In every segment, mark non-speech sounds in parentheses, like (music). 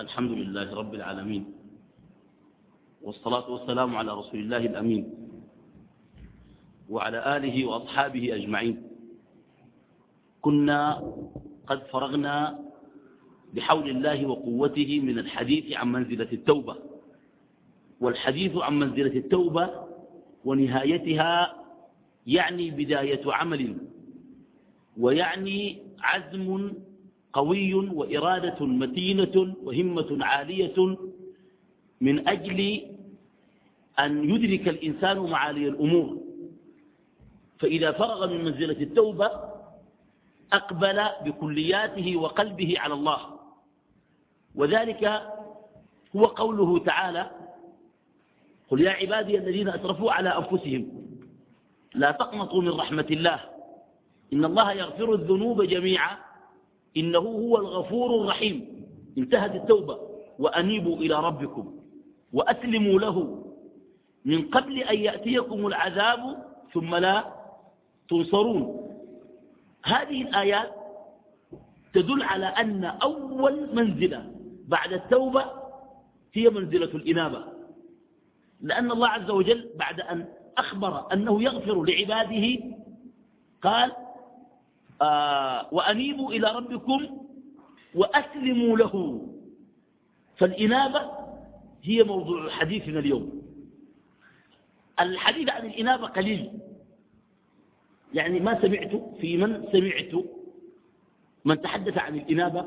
الحمد لله رب العالمين. والصلاة والسلام على رسول الله الأمين. وعلى آله وأصحابه أجمعين. كنا قد فرغنا بحول الله وقوته من الحديث عن منزلة التوبة. والحديث عن منزلة التوبة ونهايتها يعني بداية عمل. ويعني عزم قوي وإرادة متينة وهمة عالية من أجل أن يدرك الإنسان معالي الأمور. فإذا فرغ من منزلة التوبة أقبل بكلياته وقلبه على الله. وذلك هو قوله تعالى قل يا عبادي الذين أسرفوا على أنفسهم لا تقنطوا من رحمة الله إن الله يغفر الذنوب جميعا. إنه هو الغفور الرحيم. انتهت التوبة. وأنيبوا إلى ربكم. وأسلموا له. من قبل أن يأتيكم العذاب ثم لا تنصرون. هذه الآيات تدل على أن أول منزلة بعد التوبة هي منزلة الإنابة. لأن الله عز وجل بعد أن أخبر أنه يغفر لعباده قال آه وأنيبوا إلى ربكم وأسلموا له. فالإنابة هي موضوع حديثنا اليوم. الحديث عن الإنابة قليل. يعني ما سمعت في من سمعت من تحدث عن الإنابة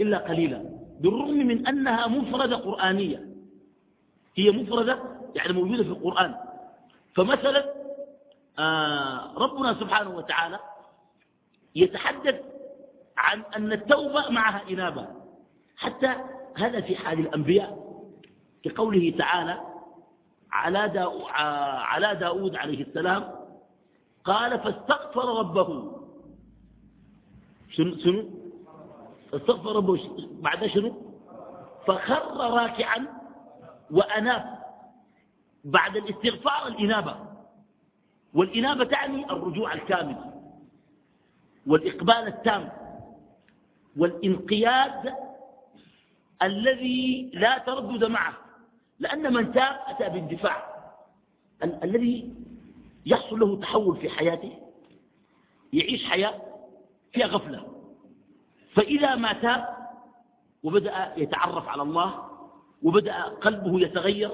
إلا قليلا. بالرغم من أنها مفردة قرآنية. هي مفردة يعني موجودة في القرآن. فمثلا آه ربنا سبحانه وتعالى يتحدث عن أن التوبة معها إنابة. حتى هذا في حال الأنبياء كقوله تعالى على, داو على داود عليه السلام قال فاستغفر ربه. شنو شنو؟ استغفر ربه بعد شنو؟ فخر راكعا وأناب. بعد الاستغفار الإنابة. والإنابة تعني الرجوع الكامل. والإقبال التام والانقياد الذي لا تردد معه لأن من تاب أتى باندفاع. ال الذي يحصل له تحول في حياته يعيش حياة فيها غفلة. فإذا ما تاب وبدأ يتعرف على الله وبدأ قلبه يتغير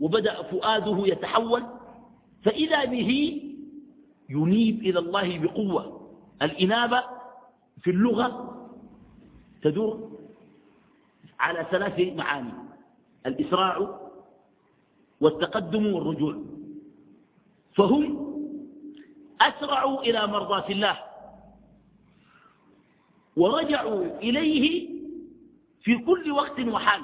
وبدأ فؤاده يتحول فإذا به ينيب إلى الله بقوة. الإنابة في اللغة تدور على ثلاث معاني. الإسراع والتقدم والرجوع. فهم أسرعوا إلى مرضاة الله ورجعوا إليه في كل وقت وحال.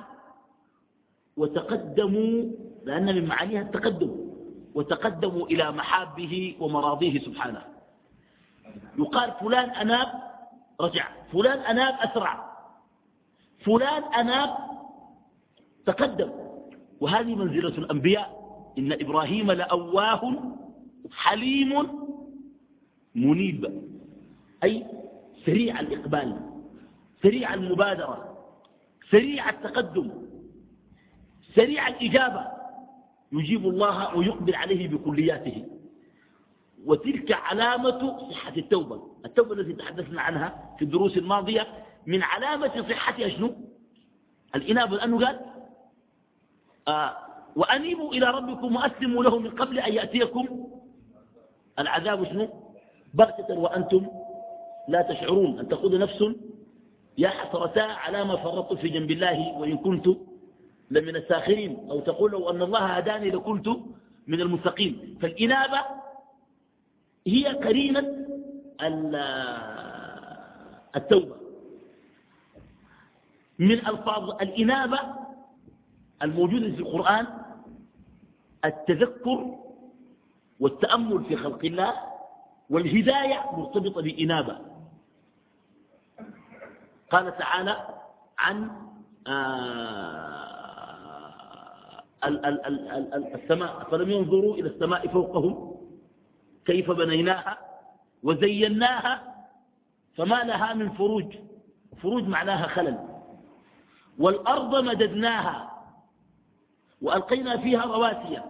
وتقدموا لأن من معانيها التقدم. وتقدموا إلى محابه ومراضيه سبحانه. يقال فلان أناب رجع فلان أناب أسرع فلان أناب تقدم. وهذه منزلة الأنبياء إن إبراهيم لأواه حليم منيب أي سريع الإقبال سريع المبادرة سريع التقدم سريع الإجابة يجيب الله ويقبل عليه بكلياته. وتلك علامة صحة التوبة. التوبة التي تحدثنا عنها في الدروس الماضية من علامة صحتها شنو؟ الإنابة لأنه قال آه وأنيبوا إلى ربكم وأسلموا له من قبل أن يأتيكم. العذاب شنو؟ بغتة وأنتم لا تشعرون. أن تقول نفس يا حسرتا على ما فرطت في جنب الله وإن كنت لمن الساخرين. أو تقول لو أن الله هداني لكنت من المستقيم. فالإنابة هي قرينة التوبة. من ألفاظ الإنابة الموجودة في القرآن التذكر والتأمل في خلق الله والهداية مرتبطة بإنابة. قال تعالى عن آه، السماء فلم ينظروا إلى السماء فوقهم؟ كيف بنيناها وزيناها فما لها من فروج. فروج معناها خلل. والأرض مددناها وألقينا فيها رواسي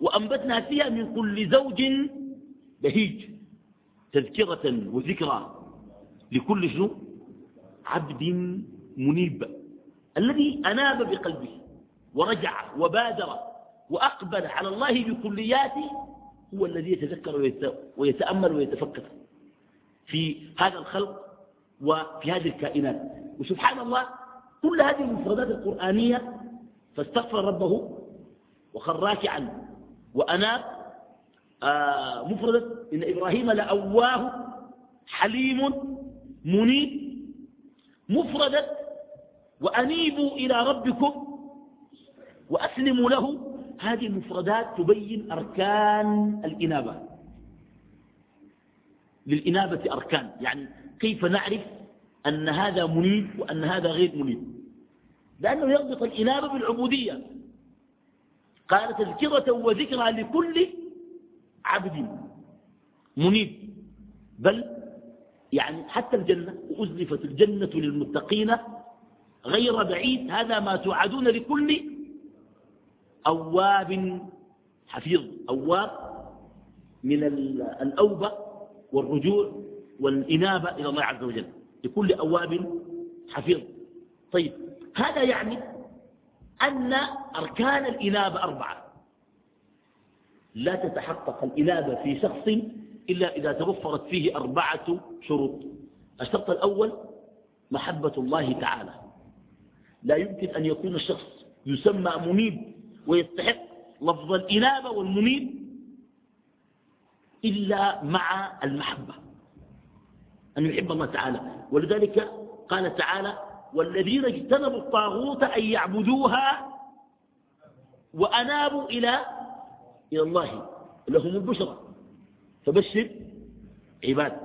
وأنبتنا فيها من كل زوج بهيج. تذكرة وذكرى لكل شنو؟ عبد منيب الذي أناب بقلبه ورجع وبادر وأقبل على الله بكلياته هو الذي يتذكر ويتأمل ويتفكر في هذا الخلق وفي هذه الكائنات. وسبحان الله كل هذه المفردات القرآنية فاستغفر ربه وخر راكعا وأناب. آه مفردة إن إبراهيم لأواه حليم منيب. مفردة وأنيبوا إلى ربكم وأسلموا له هذه المفردات تبين أركان الإنابة. للإنابة أركان. يعني كيف نعرف أن هذا منيب وأن هذا غير منيب؟ لأنه يربط الإنابة بالعبودية. قال تذكرة وذكرى لكل عبد منيب. بل يعني حتى الجنة وأزلفت الجنة للمتقين غير بعيد. هذا ما توعدون لكل أواب حفيظ أواب من الأوبة والرجوع والإنابة إلى الله عز وجل لكل أواب حفيظ. طيب هذا يعني أن أركان الإنابة أربعة. لا تتحقق الإنابة في شخص إلا إذا توفرت فيه أربعة شروط. الشرط الأول محبة الله تعالى. لا يمكن أن يكون الشخص يسمى منيب ويستحق لفظ الإنابة والمنيب إلا مع المحبة. أن يحب الله تعالى. ولذلك قال تعالى والذين اجتنبوا الطاغوت أن يعبدوها وأنابوا إلى إلى الله. لهم البشرى. فبشر عباد.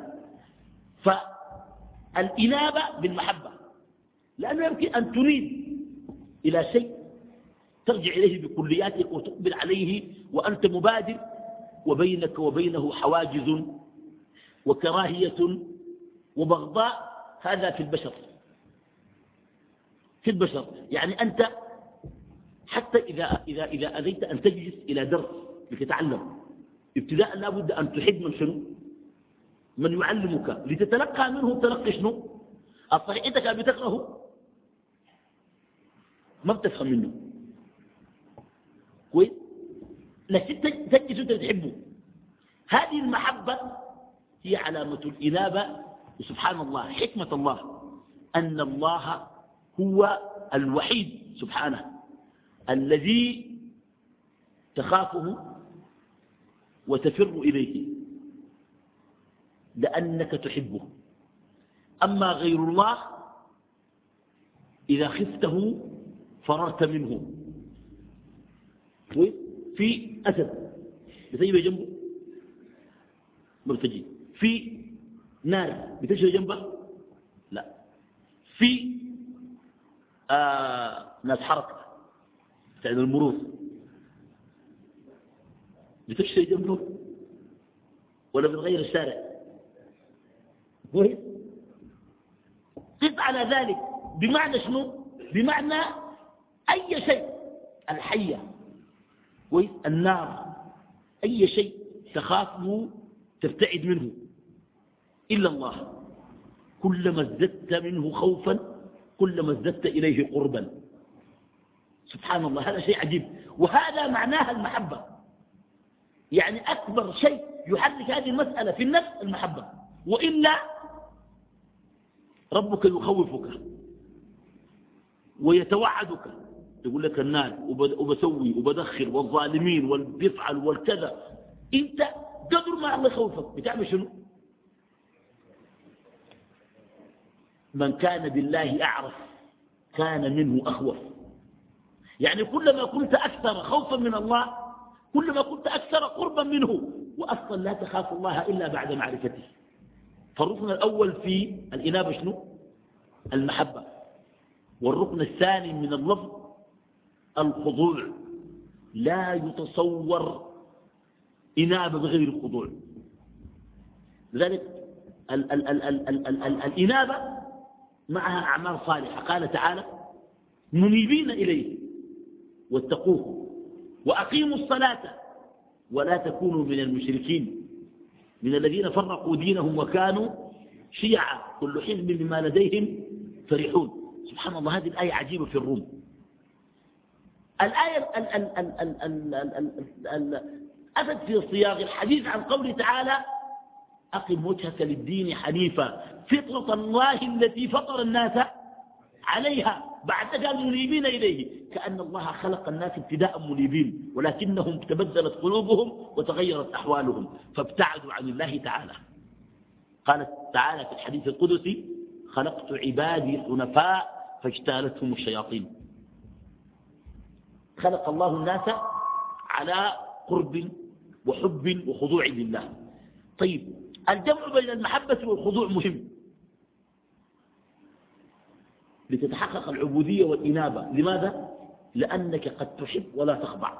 فالإنابة بالمحبة. لأنه يمكن أن تريد إلى شيء ترجع إليه بكلياتك وتقبل عليه وأنت مبادر وبينك وبينه حواجز وكراهية وبغضاء هذا في البشر. في البشر. يعني أنت حتى إذا, إذا, إذا أذيت أن تجلس إلى درس لتتعلم ابتداء لا بد أن تحب من شنو؟ من يعلمك. لتتلقى منه تلقي شنو؟ الصحيح أنت كان بتكرهه ما بتفهم منه. كويس؟ لكن تجلس أنت تحبه هذه المحبة هي علامة الإنابة وسبحان الله حكمة الله أن الله هو الوحيد سبحانه الذي تخافه وتفر إليه لأنك تحبه. أما غير الله إذا خفته فررت منه. في أسد بتجي جنبه. ما بتجي في نار. بتجي جنبه. لا. في آه ناس حركة. بتاعت المرور. بتمشي جنبه. ولا بتغير الشارع. كويس قط على ذلك. بمعنى شنو؟ بمعنى أي شيء. الحية. كويس؟ النار. أي شيء تخافه تبتعد منه. إلا الله. كلما ازددت منه خوفا كلما ازددت إليه قربا. سبحان الله. هذا شيء عجيب. وهذا معناها المحبة. يعني أكبر شيء يحرك هذه المسألة في النفس المحبة. وإلا ربك يخوفك ويتوعدك. يقول لك النار وبسوي وبدخل والظالمين والبيفعل والكذا. انت قدر ما الله يخوفك. بتعمل شنو؟ من كان بالله أعرف كان منه أخوف. يعني كلما كنت أكثر خوفا من الله كلما كنت أكثر قربا منه وأصلا لا تخاف الله إلا بعد معرفته. فالركن الأول في الإنابة شنو؟ المحبة. والركن الثاني من اللفظ الخضوع لا يتصور إنابة بغير الخضوع. لذلك ال ال ال ال ال ال ال الإنابة معها أعمال صالحة. قال تعالى منيبين إليه واتقوه وأقيموا الصلاة ولا تكونوا من المشركين. من الذين فرقوا دينهم وكانوا شيعا. كل حزب بما لديهم فرحون. سبحان الله هذه الآية عجيبة في الروم. الآية أتت في صياغ الحديث عن قوله تعالى أقم وجهك للدين حنيفا. فطرة الله التي فطر الناس عليها. بعد قال منيبين إليه. كأن الله خلق الناس ابتداء منيبين ولكنهم تبدلت قلوبهم وتغيرت أحوالهم. فابتعدوا عن الله تعالى. قالت تعالى في الحديث القدسي خلقت عبادي حنفاء فاجتالتهم الشياطين. خلق الله الناس على قرب وحب وخضوع لله. طيب الجمع بين المحبة والخضوع مهم. لتتحقق العبودية والإنابة. لماذا؟ لأنك قد تحب ولا تخضع.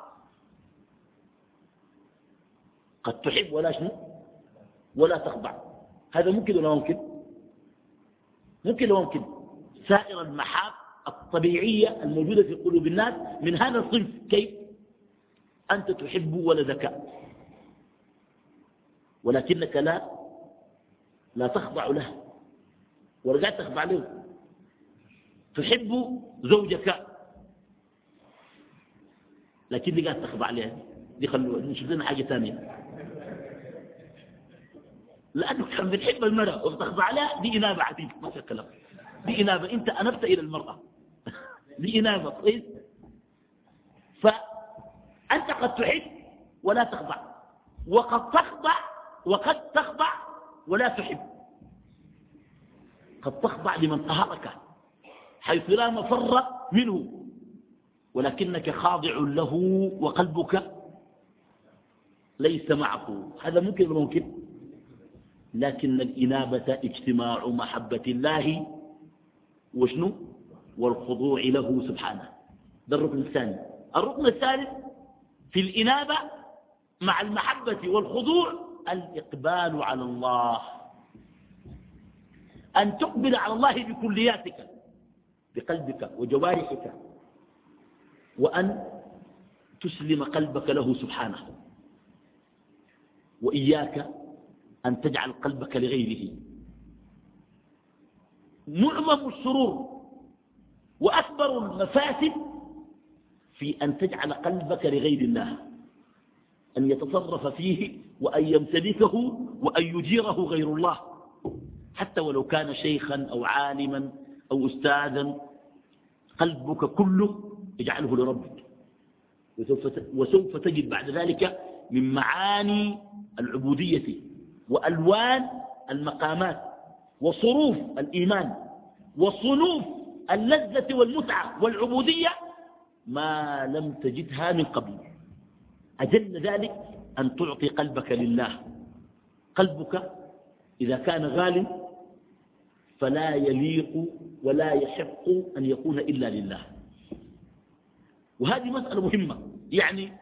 قد تحب ولا شنو؟ ولا تخضع. هذا ممكن ولا ممكن؟ ممكن ولا ممكن؟ سائر المحاب الطبيعية الموجودة في قلوب الناس من هذا الصنف. كيف؟ أنت تحب ولدك. ولكنك لا لا تخضع له. ورجعت تخضع له. تحب زوجك. لكن دي قاعد تخضع عليها دي خلوها. نشوف لنا حاجة ثانية. لأنك كان بتحب المرأة وبتخضع عليها دي إنابة عديد ما في كلام دي إنابة. أنت أنبت إلى المرأة. دي إنابة كويس فأنت قد تحب ولا تخضع. وقد تخضع وقد تخضع ولا تحب. قد تخضع لمن قهرك حيث لا مفر منه. ولكنك خاضع له وقلبك ليس معه. هذا ممكن ممكن؟ لكن الإنابة اجتماع محبة الله. وشنو؟ والخضوع له سبحانه. ده الركن الثاني. الركن الثالث في الإنابة مع المحبة والخضوع الإقبال على الله. أن تقبل على الله بكلياتك بقلبك وجوارحك وأن تسلم قلبك له سبحانه. وإياك أن تجعل قلبك لغيره. معظم السرور وأكبر المفاسد في أن تجعل قلبك لغير الله أن يتصرف فيه وأن يمتلكه وأن يجيره غير الله. حتى ولو كان شيخا أو عالما أو أستاذا قلبك كله اجعله لربك. وسوف, تجد بعد ذلك من معاني العبودية وألوان المقامات وصروف الإيمان وصنوف اللذة والمتعة والعبودية ما لم تجدها من قبل. أجل ذلك أن تعطي قلبك لله. قلبك إذا كان غال فلا يليق ولا يحق أن يكون إلا لله. وهذه مسألة مهمة. يعني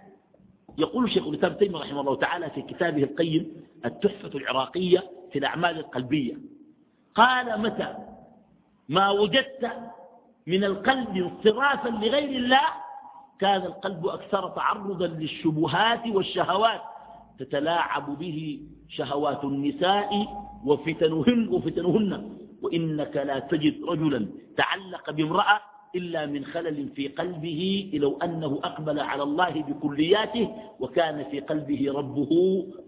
يقول شيخ الإسلام تيمية رحمه الله تعالى في كتابه القيم التحفة العراقية في الأعمال القلبية. قال متى ما وجدت من القلب انصرافا لغير الله كان القلب أكثر تعرضا للشبهات والشهوات تتلاعب به شهوات النساء وفتنهن, وفتنهن. وإنك لا تجد رجلا تعلق بامرأة إلا من خلل في قلبه لو أنه أقبل على الله بكلياته وكان في قلبه ربه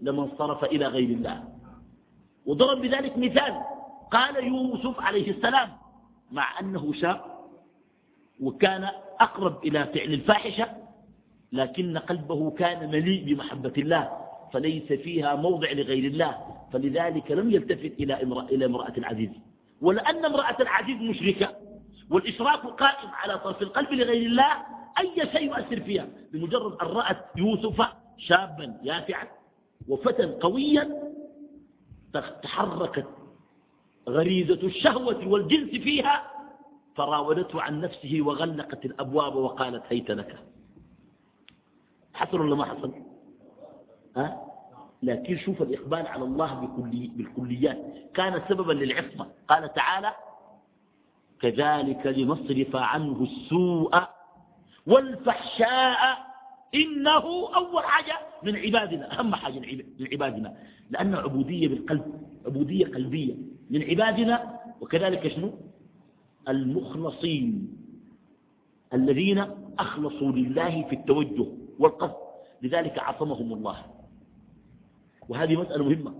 لما انصرف إلى غير الله. وضرب بذلك مثال قال يوسف عليه السلام مع أنه شاب وكان أقرب إلى فعل الفاحشة لكن قلبه كان مليء بمحبة الله فليس فيها موضع لغير الله فلذلك لم يلتفت إلى امرأة, إلى امرأة العزيز ولأن امرأة العزيز مشركة والإشراك قائم على طرف القلب لغير الله أي شيء يؤثر فيها؟ بمجرد أن رأت يوسف شابا يافعا وفتى قويا تحركت غريزة الشهوة والجنس فيها فراودته عن نفسه وغلقت الأبواب وقالت هيت لك حصل ولا ما حصل ها؟ لكن شوف الإقبال على الله بكلي بالكليات. كان سببا للعصمة. قال تعالى كذلك لنصرف عنه السوء والفحشاء إنه أول حاجة من عبادنا أهم حاجة من عبادنا. لأن عبودية بالقلب عبودية قلبية من عبادنا وكذلك شنو؟ المخلصين الذين أخلصوا لله في التوجه والقصد. لذلك عصمهم الله. وهذه مسألة مهمة.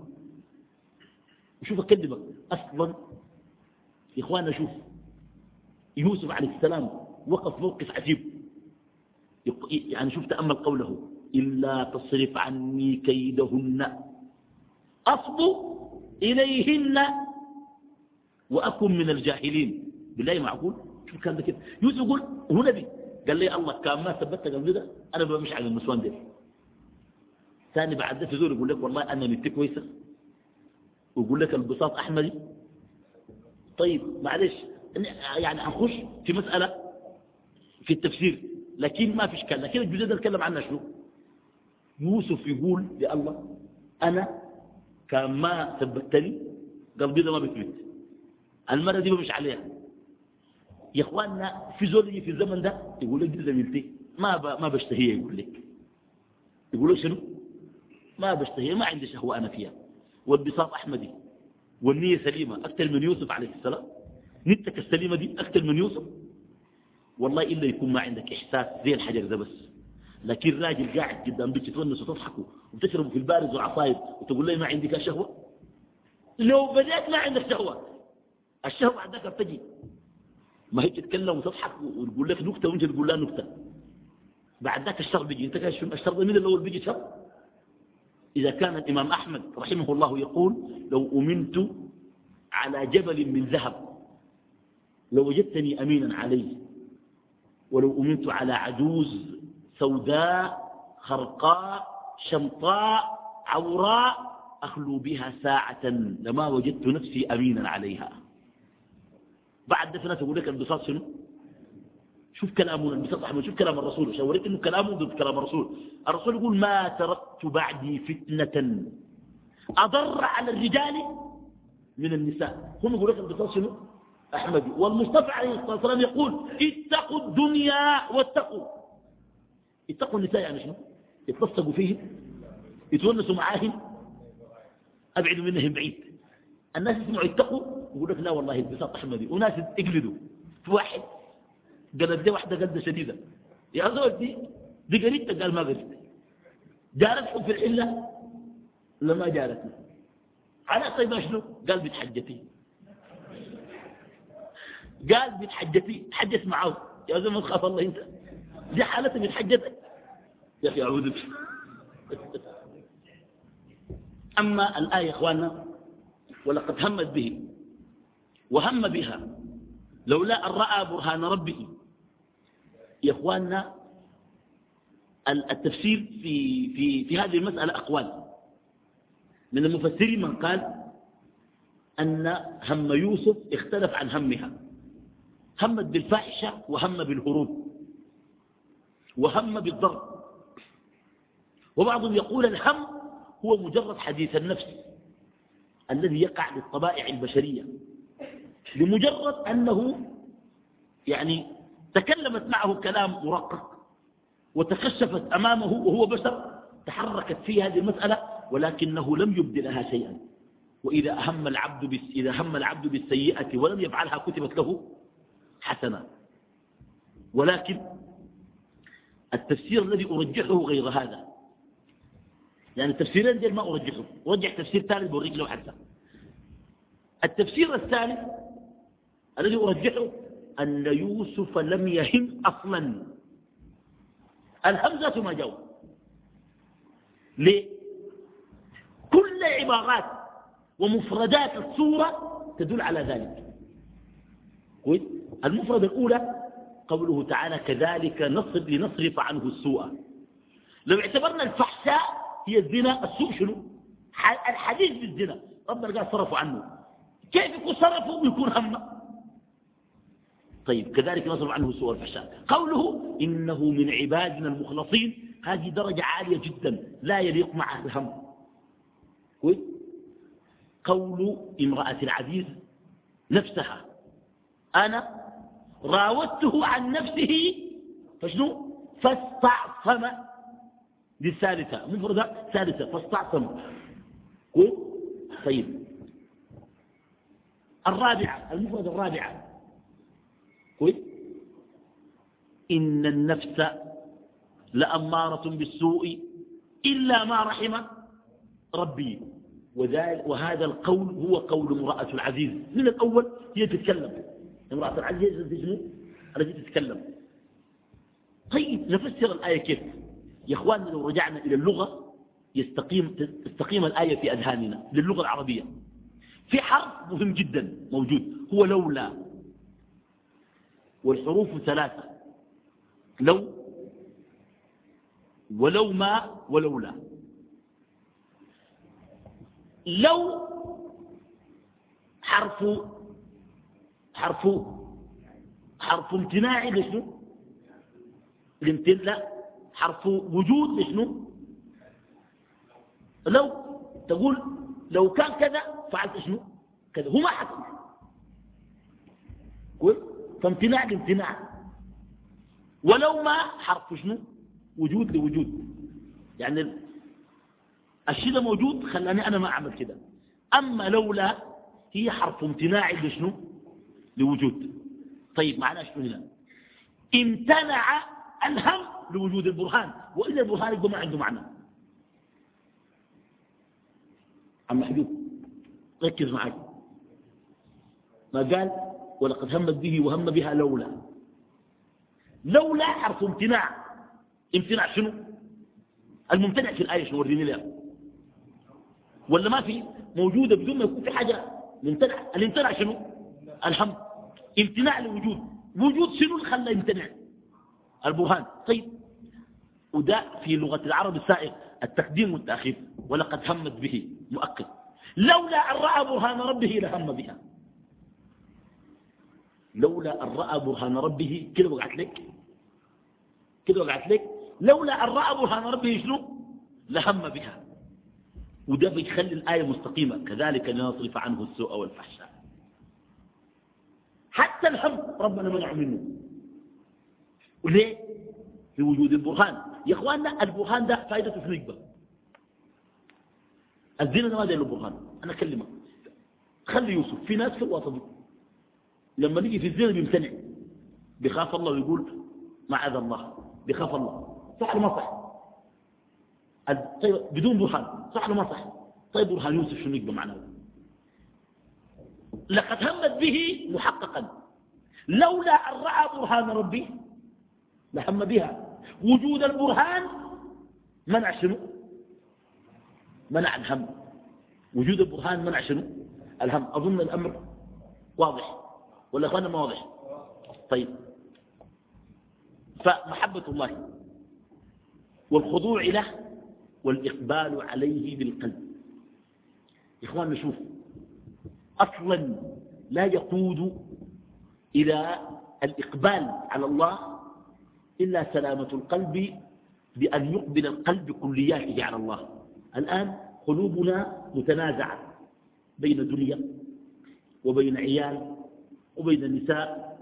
وشوف أكلمك. أصلا يا إخواننا شوف يوسف عليه السلام وقف موقف عجيب. يعني شوف تأمل قوله إلا تصرف عني كيدهن. أصب إليهن وأكن من الجاهلين. بالله معقول شوف كان ده كده. يوسف يقول هو نبي. قال لي الله كان ما ثبتك قبل ده أنا بمشي على النسوان دي ثاني بعد ده تزور يقول لك والله أنا نتي كويسة. ويقول لك البساط أحمدي. طيب معلش يعني هنخش في مسألة في التفسير. لكن ما في اشكال لكن الجزء ده نتكلم عنه شنو؟ يوسف يقول يا الله أنا كان ما ثبتني قلبي ده ما بيثبت المرة دي مش عليها. يا إخواننا في زول في الزمن ده يقول لك دي زميلتي. ما ما بشتهيها يقول لك. يقول لك شنو؟ ما بشتهيها ما عندي شهوة أنا فيها. والبساط أحمدي والنية سليمة أكثر من يوسف عليه السلام. نتك السليمة دي أكثر من يوسف. والله إلا يكون ما عندك إحساس زي الحجر ده بس. لكن راجل قاعد قدام بيتي تونس وتضحكوا وتشربوا في البارد والعصاير وتقول لي ما عندك شهوة؟ لو بدأت ما عندك شهوة. الشهوة عندك تجي. ما هي تتكلم وتضحك وتقول لك نكتة وانت تقول لها نكتة. بعد ذاك الشر بيجي. انت كاش الشر مين الأول بيجي شر إذا كان الإمام أحمد رحمه الله يقول لو أمنت على جبل من ذهب لوجدتني أمينا عليه. ولو أمنت على عجوز سوداء خرقاء شمطاء عوراء أخلو بها ساعة لما وجدت نفسي أمينا عليها. بعد دفنة تقول لك البساط شنو؟ شوف كلامه البساط أحمد شوف كلام الرسول عشان أوريك إنه كلامه ضد كلام الرسول. الرسول يقول ما تركت بعدي فتنة. أضر على الرجال من النساء. هم يقول لك البساط شنو؟ أحمدي والمصطفى عليه الصلاة والسلام يقول اتقوا الدنيا واتقوا. اتقوا النساء يعني شنو؟ يتلصقوا فيهم يتونسوا معاهم. أبعدوا منهم بعيد. الناس يسمعوا اتقوا يقول لك لا والله البساط أحمدي. وناس يقلدوا في واحد قالت دي واحدة قلدة شديدة. يا زول دي دي قريبتك قال ما قريبتك جارتكم في العلة لما جارتنا. على طيب شنو؟ قال بتحجتي قال بتحجتي تحجت معه. يا زلمة تخاف الله انت. دي حالته بتحجتك. يا أخي أعوذ بك أما الآية يا إخواننا ولقد همت به وهم بها لولا أن رأى برهان ربه. يا إخواننا التفسير في في في هذه المسألة أقوال. من المفسرين من قال أن هم يوسف اختلف عن همها. همت بالفاحشة وهم بالهروب وهم بالضرب. وبعضهم يقول الهم هو مجرد حديث النفس الذي يقع للطبائع البشرية لمجرد أنه يعني تكلمت معه كلام مرقق وتكشفت أمامه وهو بشر تحركت فيه هذه المسألة ولكنه لم يبد لها شيئا. وإذا هم العبد إذا هم العبد بالسيئة ولم يفعلها كتبت له حسنا ولكن التفسير الذي أرجحه غير هذا يعني التفسيرين ديل ما أرجحه أرجح تفسير ثالث بوريك له حتى التفسير الثالث الذي أرجحه أن يوسف لم يهم أصلا. الهمزة ما جاء ليه؟ كل عبارات ومفردات الصورة تدل على ذلك. المفردة الأولى قوله تعالى كذلك نصرف لنصرف عنه السوء. لو اعتبرنا الفحشاء هي الزنا السوء شنو؟ الحديث بالزنا. ربنا قال صرفوا عنه. كيف يكون صرفوا؟ ويكون هم. طيب كذلك نصرف عنه السوء والفحشاء قوله إنه من عبادنا المخلصين. هذه درجة عالية جدا. لا يليق مع الهم. قول امرأة العزيز نفسها أنا راودته عن نفسه فشنو؟ فاستعصم. دي الثالثة مفردة ثالثة فاستعصم. طيب. الرابعة المفردة الرابعة. كويس إن النفس لأمارة بالسوء إلا ما رحم ربي. وهذا القول هو قول امرأة العزيز. من الأول؟ هي تتكلم. امرأة العزيز التي تتكلم طيب نفسر الآية كيف؟ يا اخواننا لو رجعنا إلى اللغة يستقيم تستقيم الآية في أذهاننا للغة العربية. في حرف مهم جدا موجود هو لولا. والحروف ثلاثة لو ولو ما ولولا. لو حرف حرف حرف امتناع لشنو الامتناع حرف وجود لشنو لو تقول لو كان كذا فعلت شنو؟ كذا. هو ما حصل. كويس؟ فامتناع لامتناع ولو ما حرف شنو؟ وجود لوجود. يعني الشيء ده موجود خلاني أنا ما أعمل كده. أما لولا هي حرف امتناع لشنو لوجود. طيب معناه شنو هنا امتنع الهم لوجود البرهان وإذا البرهان يبقى ما عنده معنى. عم محبوب ركز معي ما قال؟ ولقد همت به وهم بها لولا. لولا حرف امتناع. امتناع شنو؟ الممتنع في الآية شنو؟ وريني لها. ولا ما في؟ موجودة بدون ما يكون في حاجة. ممتنع الامتناع شنو؟ الهم. امتناع لوجود وجود شنو اللي خلى يمتنع؟ البرهان. طيب وده في لغة العرب السائغ التقديم والتأخير ولقد همت به مؤكد لولا أن رأى برهان ربه لهم بها. لولا أن رأى برهان ربه كده وقعت لك؟ كده وقعت لك؟ لولا أن رأى برهان ربه شنو؟ لهم بها. وده بيخلي الآية مستقيمة. كذلك لنصرف عنه السوء والفحشاء. حتى الهم ربنا منع منه. وليه؟ في وجود البرهان. يا إخواننا البرهان ده فائدته في نجبه الزنا ما داير برهان. أنا أكلمك. خلي يوسف. في ناس في الوسط لما نيجي في الزنا بيمتنع. بيخاف الله ويقول معاذ الله. بيخاف الله. صح ولا ما صح؟ طيب بدون برهان. صح ولا ما صح؟ طيب برهان يوسف شنو يقبل معناه؟ لقد همت به محققا. لولا أن رأى برهان ربي لهم بها. وجود البرهان منع شنو؟ منع الهم. وجود البرهان منع شنو؟ الهم. أظن الأمر واضح. ولا أخوانا ما واضح؟ طيب. فمحبة الله والخضوع له والإقبال عليه بالقلب. إخوان نشوف أصلا لا يقود إلى الإقبال على الله إلا سلامة القلب بأن يقبل القلب كلياته على الله. الآن قلوبنا متنازعة بين دنيا وبين عيال وبين النساء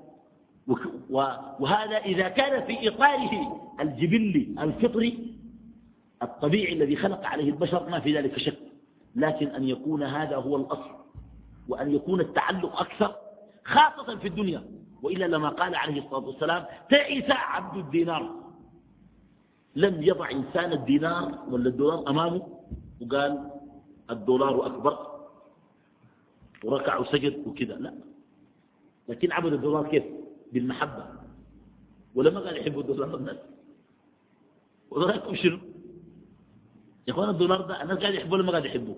وهذا إذا كان في إطاره الجبلي الفطري الطبيعي الذي خلق عليه البشر ما في ذلك شك لكن أن يكون هذا هو الأصل. وأن يكون التعلق أكثر خاصة في الدنيا. وإلا لما قال عليه الصلاة والسلام تعس عبد الدينار. لم يضع إنسان الدينار ولا الدولار أمامه وقال الدولار أكبر وركع وسجد وكذا. لا. لكن عبد الدولار كيف؟ بالمحبة. ولما قال يحب الدولار الناس. ورايكم شنو؟ يا أخوان الدولار ده الناس قاعد يحبوه ولا ما قاعد يحبوه؟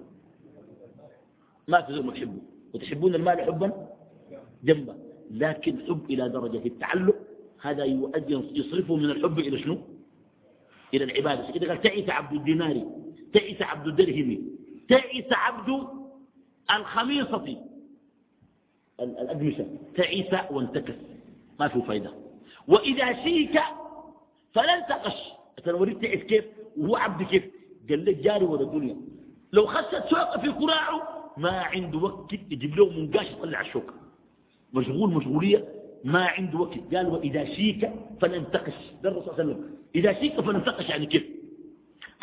ما في ما تحبوه وتحبون المال حبا؟ جنبه. لكن حب إلى درجة التعلق هذا يؤدي يصرفه من الحب إلى شنو؟ إلى العبادة. كده؟ قال تعيس عبد الدينار تعيس عبد الدرهم تعيس عبد الخميصة. الأقمشة. تعيس وانتكس. ما في فايدة. وإذا شيك فلن تقش. وريت تعيس كيف؟ وهو عبد كيف؟ قال لك جاري ولا الدنيا لو خست شوكة في كراعه ما عنده وقت يجيب له منقاش يطلع الشوكة. مشغول مشغولية ما عنده وقت. قال وإذا شيك فلننتقش ده الرسول صلى الله عليه وسلم. إذا شيك فلننتقش يعني كيف؟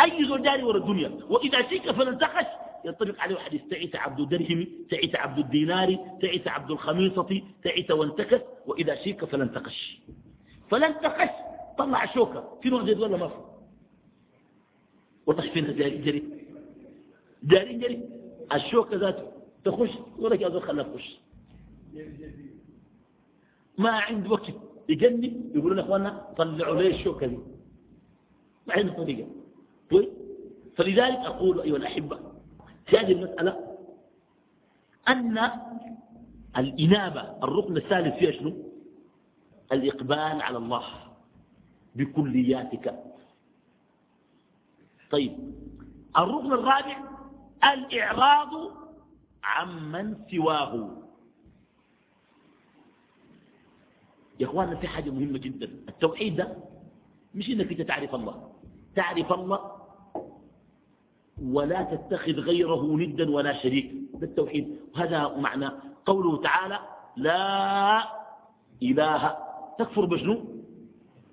أي زول جاري ورا الدنيا. وإذا شيك فلننتقش ينطبق عليه حديث. تعيس عبد الدرهم تعيس عبد الدينار تعيس عبد الخميصة تعيس وانتكس. وإذا شيك فلننتقش فلننتقش طلع شوكة. في نوع زي ولا ما في؟ والله فين جاري جري. جاري جري. الشوكة ذاته تخش ولا جاز خلاه تخش ما عنده وقت يجنب يقولون يا اخوانا طلعوا لي الشوكة دي ما عنده طريقة طيب فلذلك أقول أيها الأحبة في هذه المسألة أن الإنابة الركن الثالث فيها شنو؟ الإقبال على الله بكلياتك. طيب الركن الرابع الإعراض عمن سواه. يا اخواننا في حاجة مهمة جدا. التوحيد ده مش إنك أنت تعرف الله. تعرف الله ولا تتخذ غيره ندا ولا شريك. ده التوحيد. وهذا معنى قوله تعالى لا إله. تكفر بشنو؟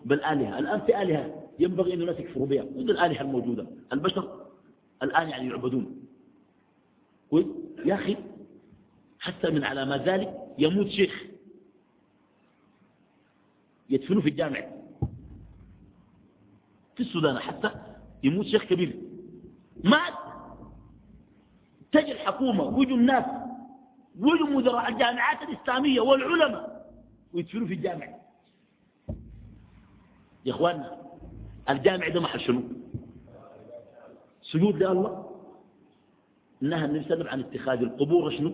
بالآلهة. الآن في آلهة ينبغي أن الناس يكفروا بها. ضد الآلهة الموجودة؟ البشر. الآن يعني يعبدون. يا أخي حتى من علامات ذلك يموت شيخ. يدفنوه في الجامع. في السودان حتى يموت شيخ كبير. مات. تجي الحكومة ويجوا الناس ويجوا مدراء الجامعات الإسلامية والعلماء ويدفنوا في الجامع. يا إخواننا الجامع ده محل شنو؟ سجود لله. نهى النبي صلى الله عليه وسلم عن اتخاذ القبور شنو؟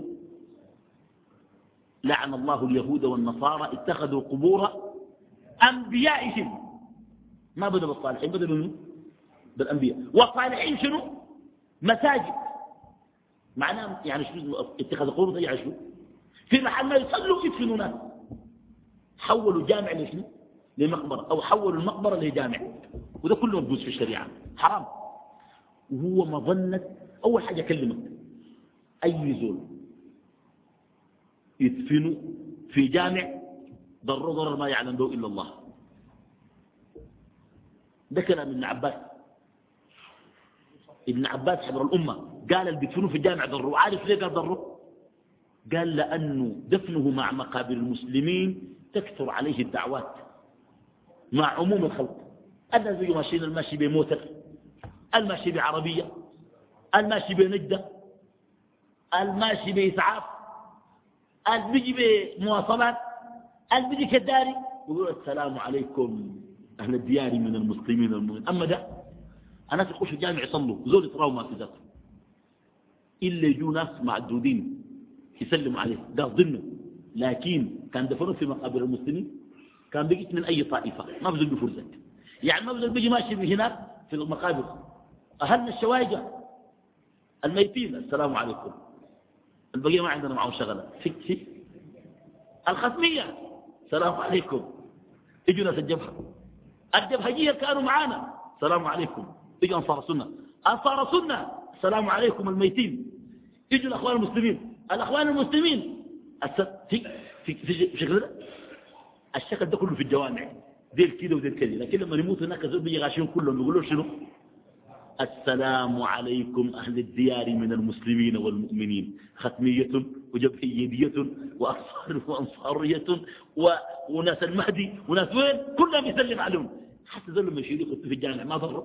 لعن الله اليهود والنصارى اتخذوا قبور أنبيائهم. ما بدأ بالصالحين بدأ بمن بالأنبياء. والصالحين شنو؟ مساجد. معناه يعني شنو اتخاذ قبور يعني شنو؟ في محل ما يصلوا يدفنوا ناس. حولوا جامع لشنو؟ لمقبرة أو حولوا المقبرة لجامع. وده كله موجود في الشريعة. حرام. وهو مظنة أول حاجة أكلمك. أي زول يدفنوا في جامع ضر ضرر ما يعلم به إلا الله. ده كلام ابن عباس. ابن عباس حبر الأمة قال اللي بيدفنوا في الجامع ضروا عارف ليه قال ضروا قال لأنه دفنه مع مقابر المسلمين تكثر عليه الدعوات. مع عموم الخلق. الناس بيجوا ماشيين الماشي بموتر الماشي بعربية. الماشي بنجدة الماشي بإسعاف البيجي بمواصلات البيجي كداري يقول السلام عليكم أهل الديار من المسلمين المؤمنين. أما ده الناس يخشوا الجامع يصلوا زول يتراوا ما في ذاته. إلا يجوا ناس معدودين يسلموا عليه ده لكن كان دفنوا في مقابر المسلمين كان بيجي من أي طائفة ما بزول بفرزك يعني ما بزول بيجي ماشي هناك في المقابر. أهلنا الشوايجة الميتين. السلام عليكم. البقية ما عندنا معهم شغلة. فيك فيك. الختمية السلام عليكم. يجوا ناس الجبهة. الجبهجية كانوا معانا. السلام عليكم. يجوا أنصار السنة. أنصار السنة. السلام عليكم الميتين. يجوا الأخوان المسلمين. الأخوان المسلمين. في في في شكل ده الشكل ده كله في الجوامع. ديل كده وديل كده لكن لما يموت هناك زول بيجي غاشين كلهم. يقولوا شنو؟ السلام عليكم أهل الديار من المسلمين والمؤمنين. ختمية وجبهيدية وأنصار وأنصارية وناس المهدي. وناس وين؟ كلهم يسلم عليهم. حتى ذل لما يشيلوا في الجامع. ما ضروا.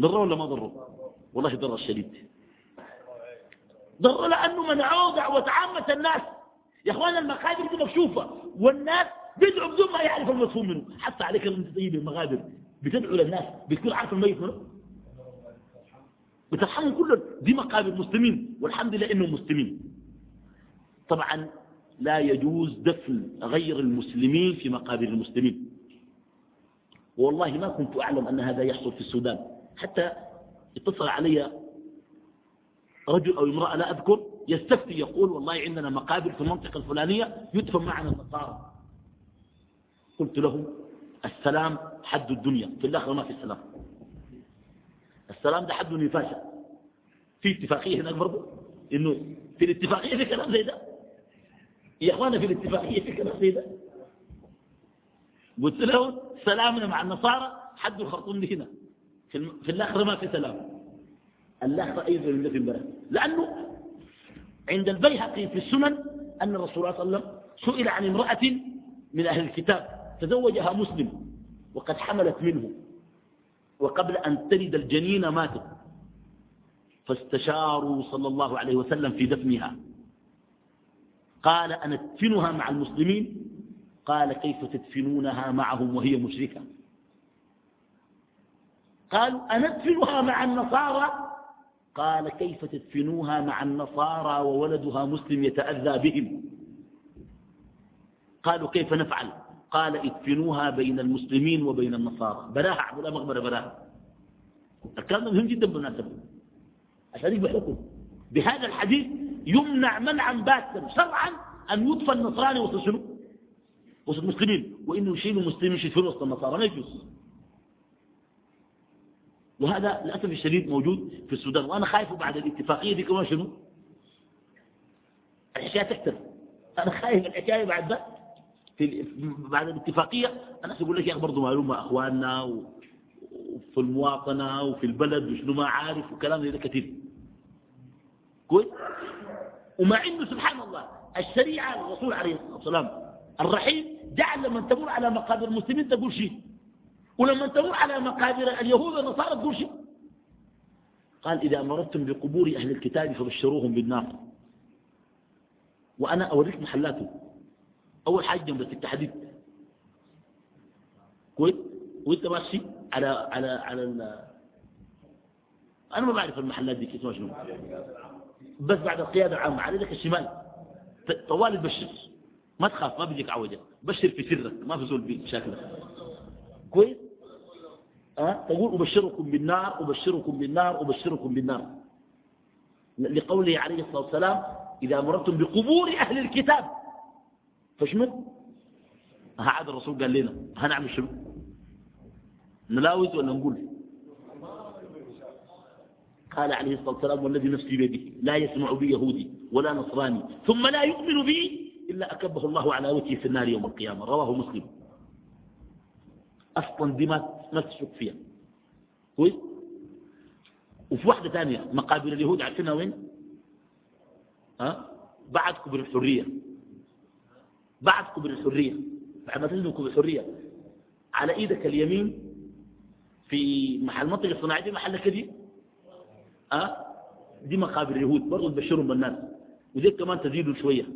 ضروا ولا ما ضروا؟ والله ضر الشديد ضر لأنه منعوه دعوة عامة الناس. يا أخوان المقابر دي مكشوفة. والناس بيدعوا بدون ما يعرف المفهوم منه. حتى عليك انت طيب المغابر بتدعو للناس. بتكون عارف الميت منه. بترحمهم كلهم دي مقابر مسلمين والحمد لله إنهم مسلمين. طبعا لا يجوز دفن غير المسلمين في مقابر المسلمين. والله ما كنت أعلم أن هذا يحصل في السودان. حتى اتصل علي رجل أو امرأة لا أذكر يستفتي يقول والله عندنا مقابر في المنطقة الفلانية يدفن معنا النصارى. قلت له السلام حد الدنيا. في الآخر ما في السلام السلام ده حد نفاشة في اتفاقية هناك برضه إنه في الاتفاقية في كلام زي ده؟ يا اخوانا في الاتفاقية في كلام زي ده؟ قلت له سلامنا مع النصارى حد الخرطوم هنا. في الأخرة ما في سلام. الأخرة أيضا من في البلد. لأنه عند البيهقي في السنن أن الرسول صلى الله عليه وسلم سئل عن امرأة من أهل الكتاب تزوجها مسلم وقد حملت منه. وقبل أن تلد الجنين ماتت. فاستشاروا صلى الله عليه وسلم في دفنها. قال أنا أدفنها مع المسلمين؟ قال كيف تدفنونها معهم وهي مشركة؟ قالوا أندفنها مع النصارى؟ قال كيف تدفنوها مع النصارى وولدها مسلم يتأذى بهم؟ قالوا كيف نفعل؟ قال ادفنوها بين المسلمين وبين النصارى. براها عبد الله مغبرة براها الكلام مهم جدا بالمناسبة. عشان يبقى حكم بهذا الحديث يمنع منعا باتا شرعا أن يطفى النصراني وسط شنو؟ وسط المسلمين. وإنه يشيلوا المسلمين يشيلوا وسط النصارى ما يجوز. وهذا للأسف الشديد موجود في السودان. وأنا خايف بعد الاتفاقية دي كمان شنو؟ الحكاية تكتر أنا خايف الحكاية بعد ده في بعد الاتفاقية أنا سأقول لك يا أخي برضه معلومة أخواننا وفي المواطنة وفي البلد وشنو ما عارف وكلام زي ده كثير. كويس؟ ومع إنه سبحان الله الشريعة الرسول عليه الصلاة والسلام الرحيم جعل لما تمر على مقابر المسلمين تقول شيء ولما تمر على مقابر اليهود والنصارى تقول شيء. قال إذا مررتم بقبور أهل الكتاب فبشروهم بالنار. وأنا أوريك محلاته أول حاجة جنب التحديد. كويس؟ وأنت ماشي على على على ال... أنا ما بعرف المحلات دي كيف شنو بس بعد القيادة العامة على ذلك الشمال. طوال تبشر ما تخاف ما بيجيك عوجه بشر في سرك ما في زول بشكلك كويس؟ أه؟ تقول أبشركم بالنار أبشركم بالنار أبشركم بالنار. لقوله عليه الصلاة والسلام إذا مررتم بقبور أهل الكتاب فشمت؟ هذا الرسول قال لنا هنعمل شنو؟ نلاوز ولا نقول؟ قال عليه الصلاة والسلام والذي نفسي بيده لا يسمع بي يهودي ولا نصراني ثم لا يؤمن بي إلا أكبه الله على وجهه في النار يوم القيامة. رواه مسلم. أصلا دي ما تشك فيها. كويس؟ وفي واحدة ثانية مقابر اليهود عارفينها وين؟ ها؟ بعد كبر الحرية. بعد كبر الحرية بعد ما تنزل كبر الحرية على إيدك اليمين في محل منطقة الصناعية دي محل كذي أه؟ دي مقابر اليهود. برضو تبشرهم بالناس. ودي كمان تزيدوا شوية.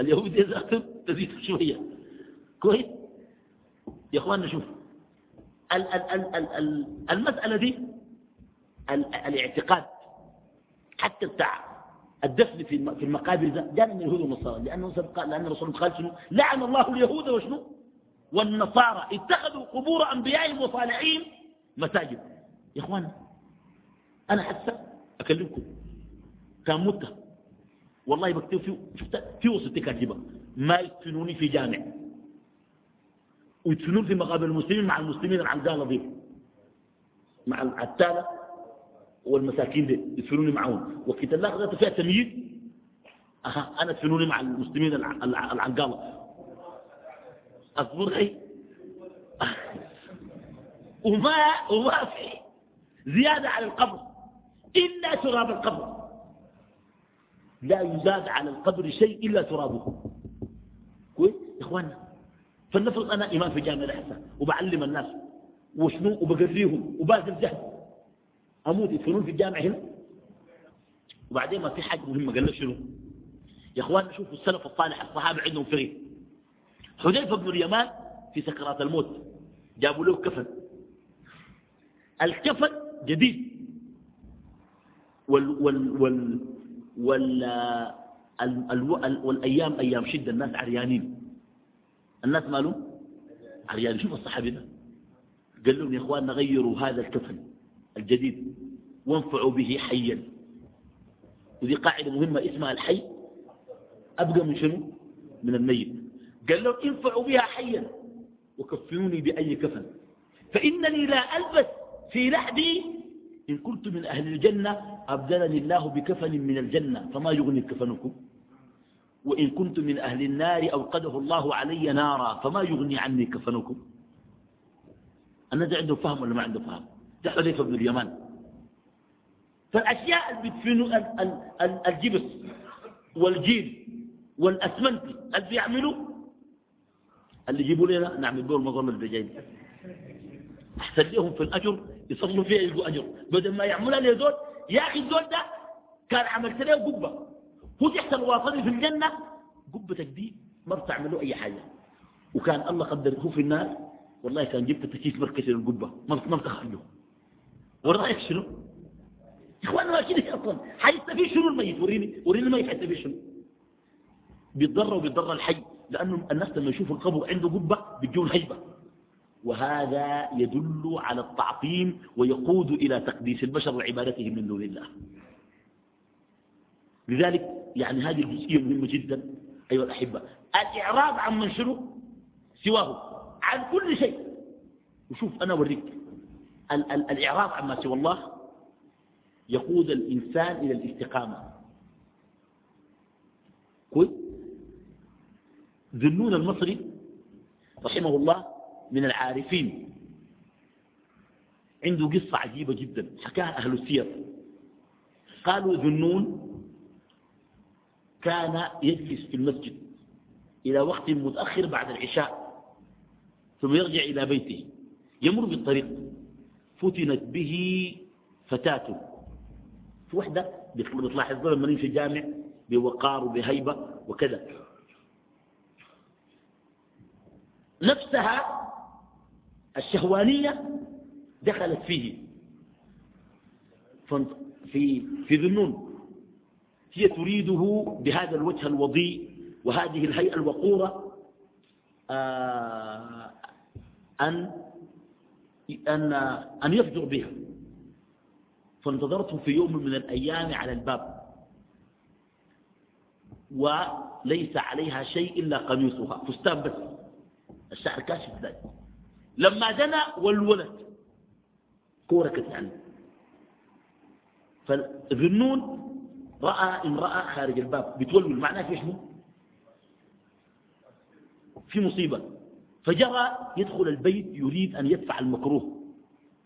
اليهود يزاكم (laughs) تزيدوا شوية. كويس؟ يا إخواننا شوف. ال ال ال ال ال المسألة دي ال الاعتقاد. حتى بتاع الدفن في المقابر ده جاء من اليهود والنصارى قال لأن الرسول قال شنو؟ لعن الله اليهود وشنو؟ والنصارى اتخذوا قبور أنبيائهم وصالحين مساجد. يا إخوان أنا حتى أكلمكم كان متة والله بكتب في في وسط كاتبة. ما يدفنوني في جامع. ويدفنون في مقابر المسلمين مع المسلمين العنقالة دي مع العتالة. والمساكين يدفنوني معهم وكيت الله ذات فيها تمييز. أها أنا ادفنوني مع المسلمين العنقالة أصبر أي (laughs) وما, وما في زيادة على القبر. إلا تراب القبر. لا يزاد على القبر شيء إلا ترابه. كويس؟ يا إخوانا فلنفرض أنا إمام في جامعة الأحسن وبعلم الناس وشنو؟ وبقريهم وباذل جهد أموت يدفنون في الجامعة هنا؟ وبعدين ما في حاجة مهمة قال لك شنو؟ يا إخوان شوفوا السلف الصالح الصحابة عندهم فريق. حذيفة بن اليمان في سكرات الموت جابوا له كفن. الكفن جديد. وال وال وال وال ال والأيام أيام شدة الناس عريانين. الناس مالهم؟ عريانين. شوف الصحابي ده؟ قال لهم يا إخوان غيروا هذا الكفن الجديد. وانفعوا به حيا. ودي قاعدة مهمة اسمها الحي. أبقى من شنو؟ من الميت. قال لهم انفعوا بها حيا. وكفنوني بأي كفن. فإنني لا ألبس في لحدي إن كنت من أهل الجنة أبدلني الله بكفن من الجنة. فما يغني كفنكم. وإن كنت من أهل النار أوقده الله علي نارا. فما يغني عني كفنكم. أنا ده عنده فهم ولا ما عنده فهم؟ ده حذيفة بن اليمان. فالأشياء اللي بتدفنوا الجبس والجيل والأسمنت اللي بيعملوا اللي يجيبوا لنا نعمل بهم المظلة البجاين أحسن لهم في الأجر يصلوا فيها يلقوا أجر. بدل ما يعملها لي دول يا أخي الدول ده كان عملت له قبة. هو تحت الواصل في الجنة قبتك دي ما بتعملوا أي حاجة. وكان الله قدره في النار والله كان جبت تكييف مركزي للقبة ما بتخرجه ورأيك شنو؟ يا اخوانا ما كده أصلا حيستفيد شنو الميت؟ وريني وريني الميت حيستفيد شنو. بيتضر وبيتضر الحي لأنه الناس لما يشوفوا القبر عنده قبة بيجون هيبه وهذا يدل على التعظيم ويقود إلى تقديس البشر وعبادتهم من دون الله. لذلك يعني هذه الجزئية مهمة جدا أيها الأحبة. الإعراض عن من شنو؟ سواه. عن كل شيء. وشوف أنا أوريك. ال ال الإعراض عما سوى الله يقود الإنسان إلى الاستقامة. كويس؟ ذنون المصري رحمه الله من العارفين. عنده قصة عجيبة جدا حكاها أهل السير. قالوا ذنون كان يجلس في المسجد إلى وقت متأخر بعد العشاء ثم يرجع إلى بيته. يمر بالطريق فتنت به فتاة. في وحدة بتلاحظ لما يمشي جامع بوقار وبهيبة وكذا. نفسها الشهوانية دخلت فيه. في في ذنون. هي تريده بهذا الوجه الوضيء وهذه الهيئة الوقورة آه، أن أن أن يفجر بها. فانتظرته في يوم من الأيام على الباب. وليس عليها شيء إلا قميصها. فستان بس. الشعر كاشف ذلك. لما دنا والولد كوركت يعني فالذنون رأى امرأة خارج الباب. بتولول معناه في شنو في مصيبة. فجرى يدخل البيت يريد أن يدفع المكروه.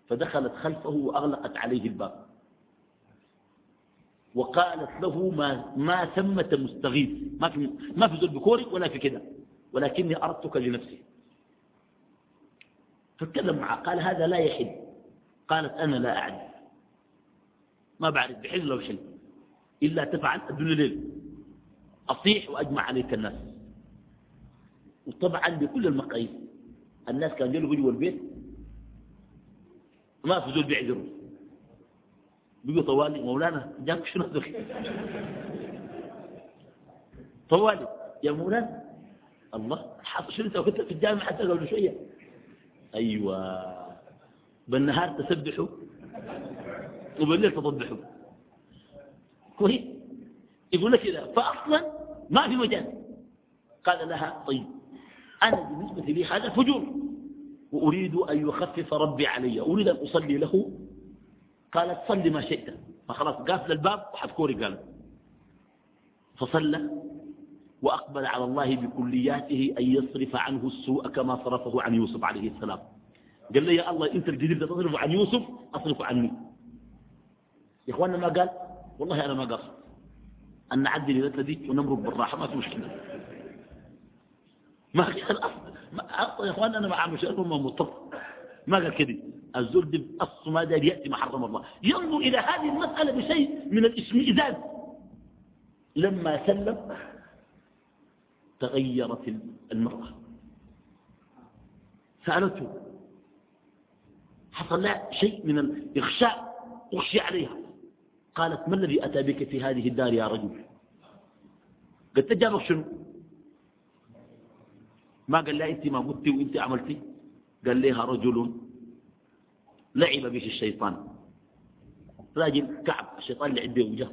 فدخلت خلفه وأغلقت عليه الباب. وقالت له ما, ما ثمة مستغيث. ما في, ما في ذل بكورك ولا في كده. ولكني أردتك لنفسي. فاتكلم معه. قال هذا لا يحل. قالت أنا لا أعرف. ما بعرف. بحل لو حل. إلا تفعل الدنيا ليل. أصيح وأجمع عليك الناس. وطبعا بكل المقاييس. الناس كانوا يلقوا جوا البيت ما في زول بيعذروا بيقول طوالي مولانا جاك شنو طوالي يا مولانا. الله حصل شنو انت كنت في الجامعة؟ حتى قبل شوية. أيوة. بالنهار تسبحوا. وبالليل تضبحوا كويس. يقول لك كذا فأصلا ما في مجال. قال لها طيب أنا بالنسبة لي هذا فجور. وأريد أن يخفف ربي علي. أريد أن أصلي له قالت صلي ما شئت. فخلاص قافل الباب وحتكوري قال. فصلى وأقبل على الله بكلياته أن يصرف عنه السوء كما صرفه عن يوسف عليه السلام. قال لي يا الله أنت الجديد تصرف عن يوسف أصرف عني. يا إخواننا ما قال؟ والله أنا ما قصد. أن نعدي لذلك دي ونمرق بالراحة ما في مشكلة. ما قال أصل يا إخواننا أنا عامل شيء ما ما قال كده الزول دي أصل ما دار يأتي ما حرم الله. ينظر إلى هذه المسألة بشيء من الاشمئزاز لما سلم تغيرت المرأة. سألته حصل لها شيء من الإغشاء؟ أغشي عليها. قالت ما الذي أتى بك في هذه الدار يا رجل؟ قلت جابك شنو؟ ما قال لها أنت ما قلتي وأنت عملتي. قال لها رجل لعب به الشيطان. راجل كعب الشيطان اللي عنده وجه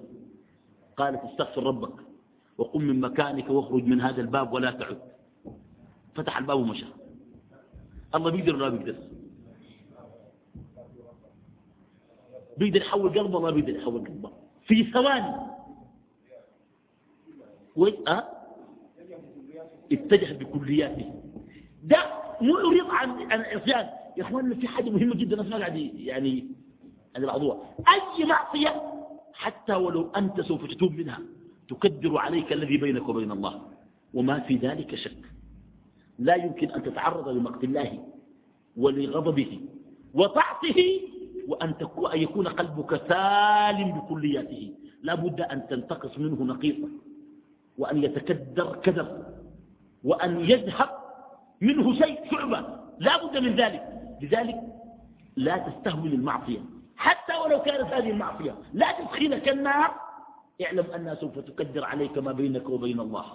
قالت استغفر ربك وقم من مكانك واخرج من هذا الباب ولا تعد. فتح الباب ومشى. الله بيقدر ولا بيقدر؟ بيقدر يحول قلبه ما بيقدر يحول قلبه؟ في ثواني. أه؟ اتجه بكلياته. ده مو يريد عن عن العصيان يا اخواننا في حاجة مهمة جدا ما قاعد يعني عن الموضوع. أي معصية حتى ولو أنت سوف تتوب منها تكدر عليك الذي بينك وبين الله وما في ذلك شك. لا يمكن أن تتعرض لمقت الله ولغضبه وطعته وأن يكون قلبك سالم بكلياته. لا بد أن تنتقص منه نقيصة وأن يتكدر كدر وأن يذهب منه شيء شعبة. لا بد من ذلك. لذلك لا تستهون المعصية. حتى ولو كانت هذه المعصية لا تدخلك النار. اعلم أنها سوف تكدر عليك ما بينك وبين الله.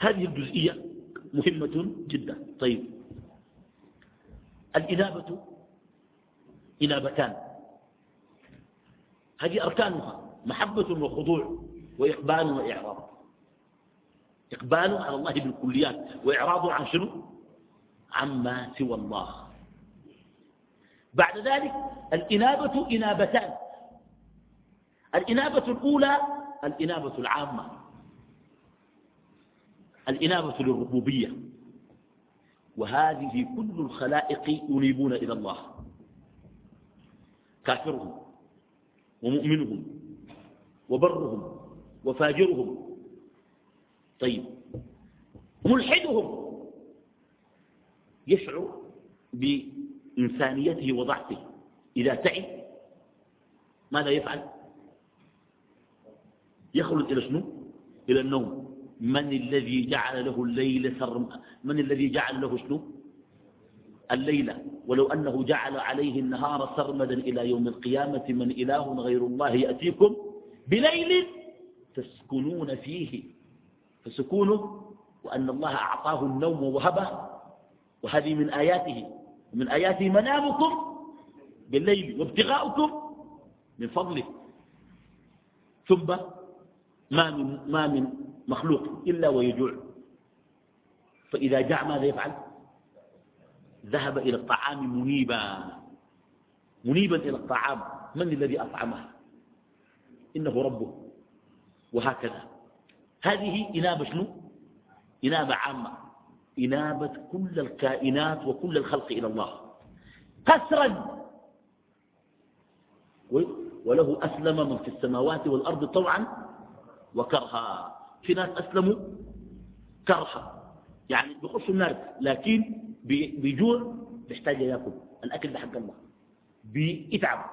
هذه الجزئية مهمة جدا. طيب. الإنابة إنابتان. هذه أركانها محبة وخضوع وإقبال وإعراض. إقبال على الله بالكليات. وإعراض عن شنو؟ عما سوى الله. بعد ذلك الإنابة إنابتان. الإنابة الأولى الإنابة العامة. الإنابة للربوبية. وهذه كل الخلائق ينيبون إلى الله. كافرهم ومؤمنهم وبرهم وفاجرهم. طيب ملحدهم. يشعر بإنسانيته وضعفه. إذا تعب ماذا يفعل؟ يخلد إلى شنو؟ إلى النوم. من الذي جعل له الليل سرم من الذي جعل له شنو؟ الليلة ولو أنه جعل عليه النهار سرمدا إلى يوم القيامة من إله غير الله يأتيكم بليل تسكنون فيه. فسكونه وأن الله أعطاه النوم ووهبه وهذه من آياته ومن آياته منامكم بالليل وابتغاؤكم من فضله. ثم ما من, ما من مخلوق إلا ويجوع. فإذا جاع ماذا يفعل؟ ذهب إلى الطعام منيبا. منيبا إلى الطعام. من الذي أطعمه؟ إنه ربه. وهكذا. هذه إنابة شنو؟ إنابة عامة. إنابة كل الكائنات وكل الخلق إلى الله. قسرا. وله أسلم من في السماوات والأرض طوعا وكرها. في ناس أسلموا كرها. يعني بيخشوا النار لكن بيجوع بيحتاج يأكل. الأكل ده حق الله. بيتعب.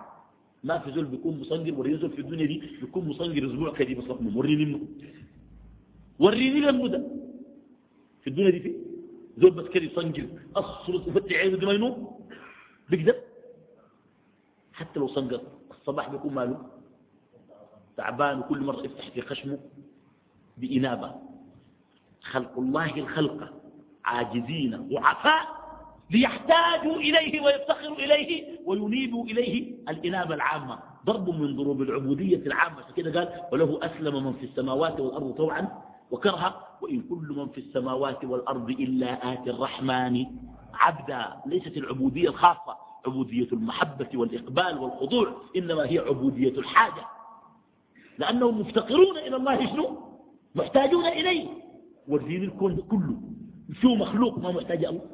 ما في زول بيكون مصنجر. ولا ينزل في الدنيا دي بيكون مصنجر أسبوع كده بس وريني منه. وريني لما ده في الدنيا دي في زول بس كده يصنجر أصل يفتح عينه دي ما ينوم؟ بيقدر؟ حتى لو صنجر الصباح بيكون ماله؟ تعبان وكل مرة يفتح في خشمه بإنابة. خلق الله الخلق عاجزين ضعفاء ليحتاجوا إليه ويفتخروا إليه وينيبوا إليه الإنابة العامة. ضرب من ضروب العبودية العامة كده قال وله أسلم من في السماوات والأرض طوعا وكرها وإن كل من في السماوات والأرض إلا آتي الرحمن عبدا. ليست العبودية الخاصة عبودية المحبة والإقبال والخضوع إنما هي عبودية الحاجة. لأنهم مفتقرون إلى الله شنو؟ محتاجون إليه. والدين الكون كله شو مخلوق؟ ما محتاج الله.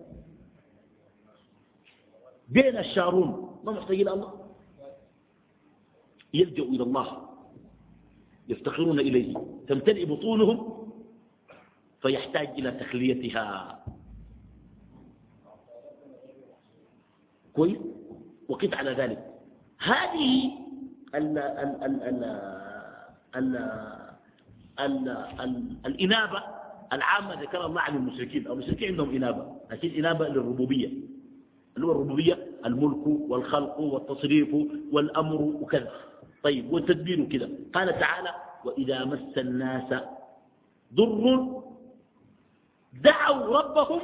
بين الشارون ما محتاج إلى الله. يلجأوا إلى الله يفتقرون إليه. تمتلئ بطونهم فيحتاج إلى تخليتها. كويس؟ وقف على ذلك. هذه ال ال ال ال ال ال ال الإنابة العامة ذكر الله عن المشركين. المشركين عندهم إنابة. لكن إنابة للربوبية. اللي هو الربوبية؟ الملك والخلق والتصريف والأمر وكذا. طيب والتدبير كذا قال تعالى وإذا مس الناس ضر دعوا ربهم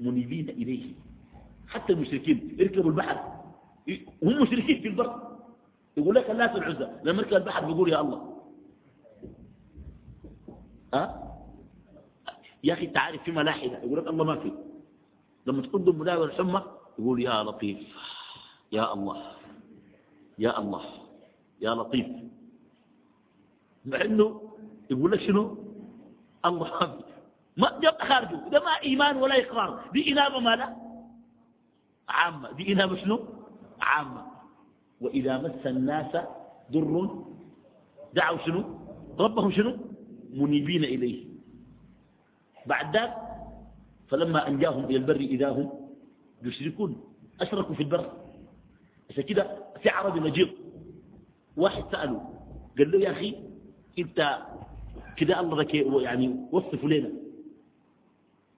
منيبين إليه. حتى المشركين يركبوا البحر. هم مشركين في البر. يقول لك الناس العزة. لما يركب البحر بيقول يا الله. أه؟ يا أخي تعرف في ملاحدة. يقول لك الله ما في. لما تقدم مداوى الحمى يقول يا لطيف. يا الله. يا الله. يا لطيف. مع إنه يقول لك شنو؟ الله ما جاب خارجه. ده ما إيمان ولا إقرار. دي إنابة ما لا عامة. دي إنابة شنو؟ عامة. وإذا مس الناس در دعوا شنو؟ ربهم شنو؟ منيبين إليه. بعد ذلك فلما أنجاهم إلى البر إذا هم يشركون أشركوا في البر. عشان كده في عربي نجيب واحد سأله قال له يا أخي أنت كده الله يعني وصفوا لنا.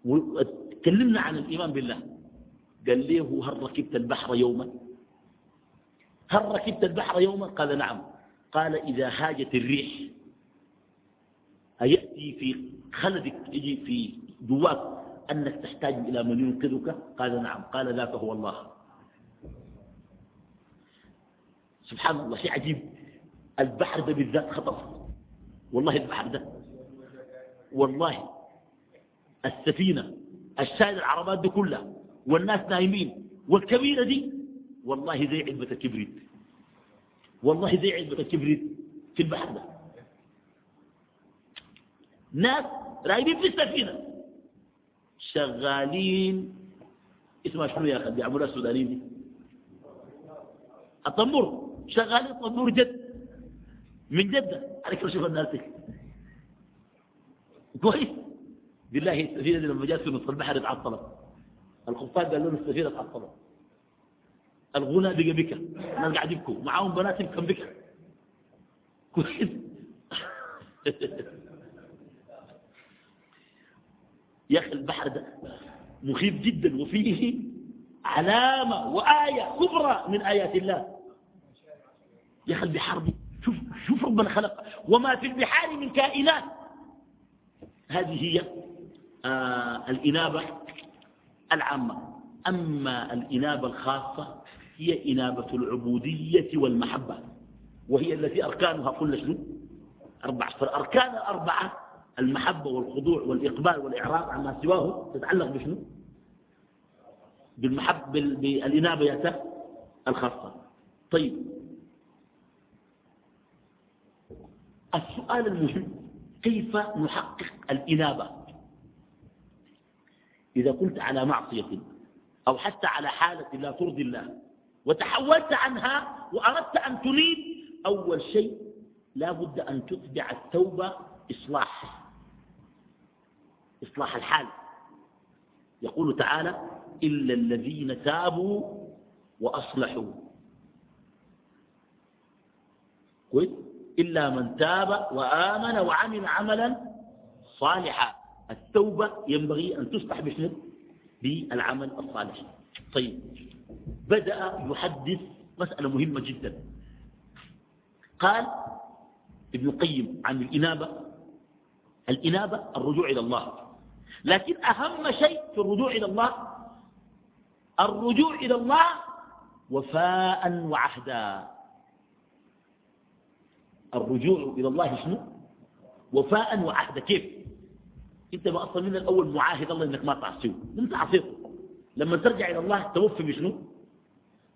وتكلمنا عن الإيمان بالله. قال له هل ركبت البحر يوما؟ هل ركبت البحر يوما؟ قال نعم. قال إذا هاجت الريح أيأتي في خلدك يجي في جواك أنك تحتاج إلى من ينقذك؟ قال نعم. قال ذاك هو الله. سبحان الله شيء عجيب. البحر ده بالذات خطر. والله البحر ده. والله. السفينة الشايل العربات دي كلها والناس نايمين والكبيرة دي والله زي علبة الكبريت. والله زي علبة الكبريت في البحر ده. ناس رايدين في السفينة. شغالين. اسمها شنو يا أخي؟ بيعملوها السودانيين دي. الطنبور. شغالين طنبور جد. من جدة على كيف شوف الناس كويس. بالله السفينة دي لما جات في نصف البحر اتعطلت. الخفاف قال لهم السفينة اتعطلت. الغنى بقى بكى الناس قاعد يبكوا معاهم بنات يبكوا بكى كويس. (laughs) يا أخي البحر ده مخيف جدا وفيه علامة وآية كبرى من آيات الله. يا أخي البحار دي شوف, شوف ربنا خلق وما في البحار من كائنات. هذه هي الإنابة العامة. أما الإنابة الخاصة هي إنابة العبودية والمحبة وهي التي أركانها كل شنو؟ أربعة. فالأركان الأربعة المحبة والخضوع والإقبال والإعراض عما سواه تتعلق بشنو؟ بالمحب بالإنابة الخاصة. طيب. السؤال المهم كيف نحقق الإنابة؟ إذا كنت على معصية أو حتى على حالة لا ترضي الله وتحولت عنها وأردت أن تريد أول شيء لا بد أن تتبع التوبة إصلاح إصلاح الحال. يقول تعالى إلا الذين تابوا وأصلحوا. إلا من تاب وآمن وعمل عملا صالحا. التوبة ينبغي أن تصلح بشنو؟ بالعمل الصالح. طيب بدأ يحدث مسألة مهمة جدا. قال ابن القيم عن الإنابة الإنابة الرجوع إلى الله. لكن أهم شيء في الرجوع إلى الله الرجوع إلى الله وفاء وعهدا. الرجوع إلى الله شنو؟ وفاء وعهدا. كيف؟ انت ما أصلا من الأول معاهد الله انك ما تعصيه. انت عصيته لما ترجع إلى الله توفي بشنو؟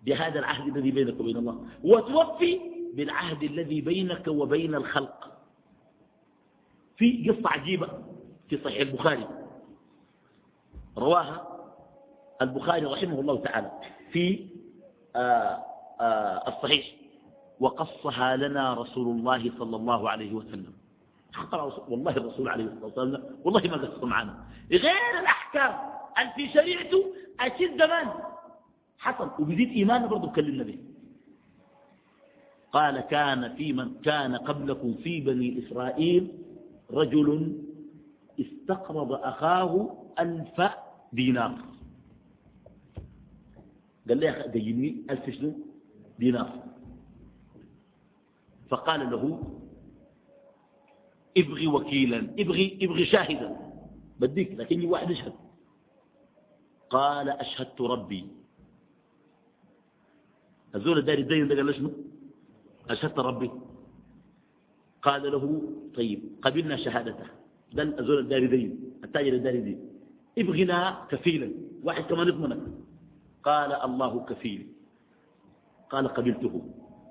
بهذا العهد الذي بينك وبين الله. وتوفي بالعهد الذي بينك وبين الخلق. في قصة عجيبة في صحيح البخاري. رواها البخاري رحمه الله تعالى في آآ آآ الصحيح. وقصها لنا رسول الله صلى الله عليه وسلم. والله الرسول عليه الصلاة والسلام والله ما قصر معنا غير الأحكام. اللي في شريعته أشد زمان حصل. وبيزيد إيمانه برضه كلمنا به قال كان في من كان قبلكم في بني إسرائيل رجل استقرض أخاه ألف دينار. قال لي ديني ألف شنو دينار. فقال له ابغي وكيلا ابغي, ابغي شاهدا. بديك لكني واحد أشهد. قال أشهدت ربي. الزول الداري الدين ده قال له شنو؟ أشهدت ربي. قال له طيب قبلنا شهادته. ده الزول الداري دين التاجر الداري دين ابغنا كفيلا واحد كمان يضمنك. قال الله كفيل. قال قبلته.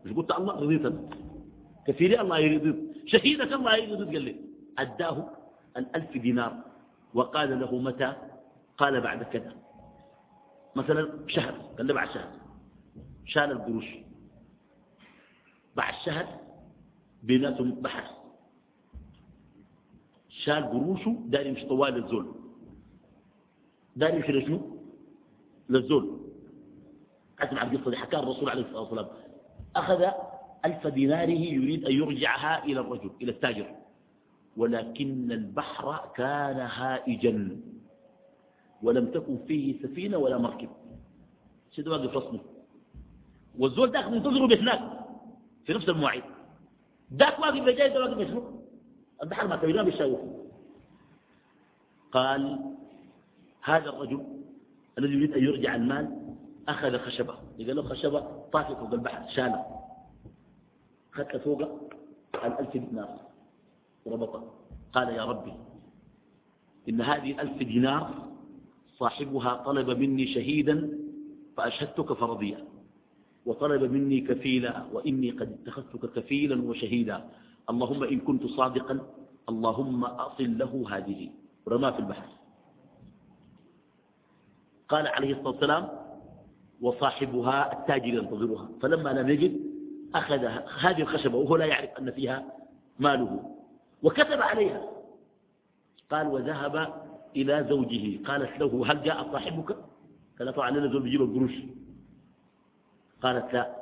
مش قلت الله رضيت كفيلي الله يريد شهيدك الله قال لي؟ أداه الألف دينار. وقال له متى؟ قال بعد كذا. مثلا شهر. قال له بعد شهر. شال القروش. بعد شهر بيناتهم بحث شال قروشه دار يمشي طوال الزول دار يمشي لشنو للزول. اسمع القصة دي حكاها الرسول عليه الصلاة والسلام. أخذ ألف ديناره يريد أن يرجعها إلى الرجل إلى التاجر. ولكن البحر كان هائجا. ولم تكن فيه سفينة ولا مركب. سيد واقف رسمه؟ والزول داخل ينتظروا بهناك في نفس المواعيد. ذاك واقف بجاي ده واقف يشوف البحر ما تبيناه بالشاوخ قال هذا الرجل الذي يريد أن يرجع المال أخذ خشبة. قال له خشبة طافت فوق البحر شالة خدت فوق الألف دينار. وربطه قال يا ربي إن هذه الألف دينار صاحبها طلب مني شهيدا فأشهدتك فرضيا وطلب مني كفيلا وإني قد اتخذتك كفيلا وشهيدا. اللهم إن كنت صادقا اللهم أصل له هذه. رمى في البحر. قال عليه الصلاة والسلام وصاحبها التاجر ينتظرها. فلما لم يجد أخذ هذه الخشبة وهو لا يعرف أن فيها ماله وكتب عليها. قال وذهب إلى زوجه. قالت له هل جاء صاحبك؟ قال طبعا لنا زوج بيجيب القروش. قالت لا.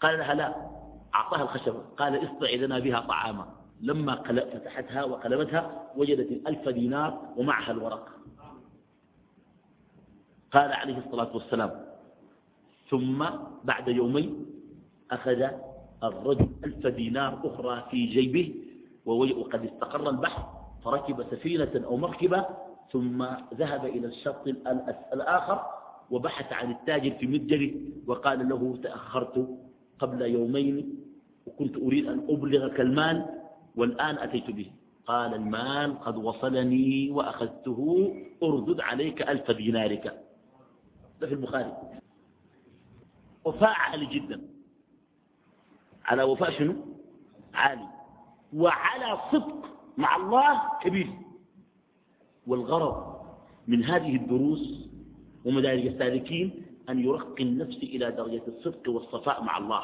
قال لها لا. أعطاها الخشبة. قال اصطع لنا بها طعاما. لما فتحتها وقلبتها وجدت الألف دينار ومعها الورق. قال عليه الصلاة والسلام ثم بعد يومين أخذ الرجل ألف دينار أخرى في جيبه وقد استقر البحث فركب سفينة أو مركبة ثم ذهب إلى الشط الآخر وبحث عن التاجر في متجره وقال له تأخرت قبل يومين وكنت أريد أن أبلغك المال والآن أتيت به. قال المال قد وصلني وأخذته أردد عليك ألف دينارك. ده في البخاري. وفاء عالي جدا. على وفاء شنو؟ عالي. وعلى صدق مع الله كبير. والغرض من هذه الدروس ومدارج السالكين أن يرقي النفس إلى درجة الصدق والصفاء مع الله.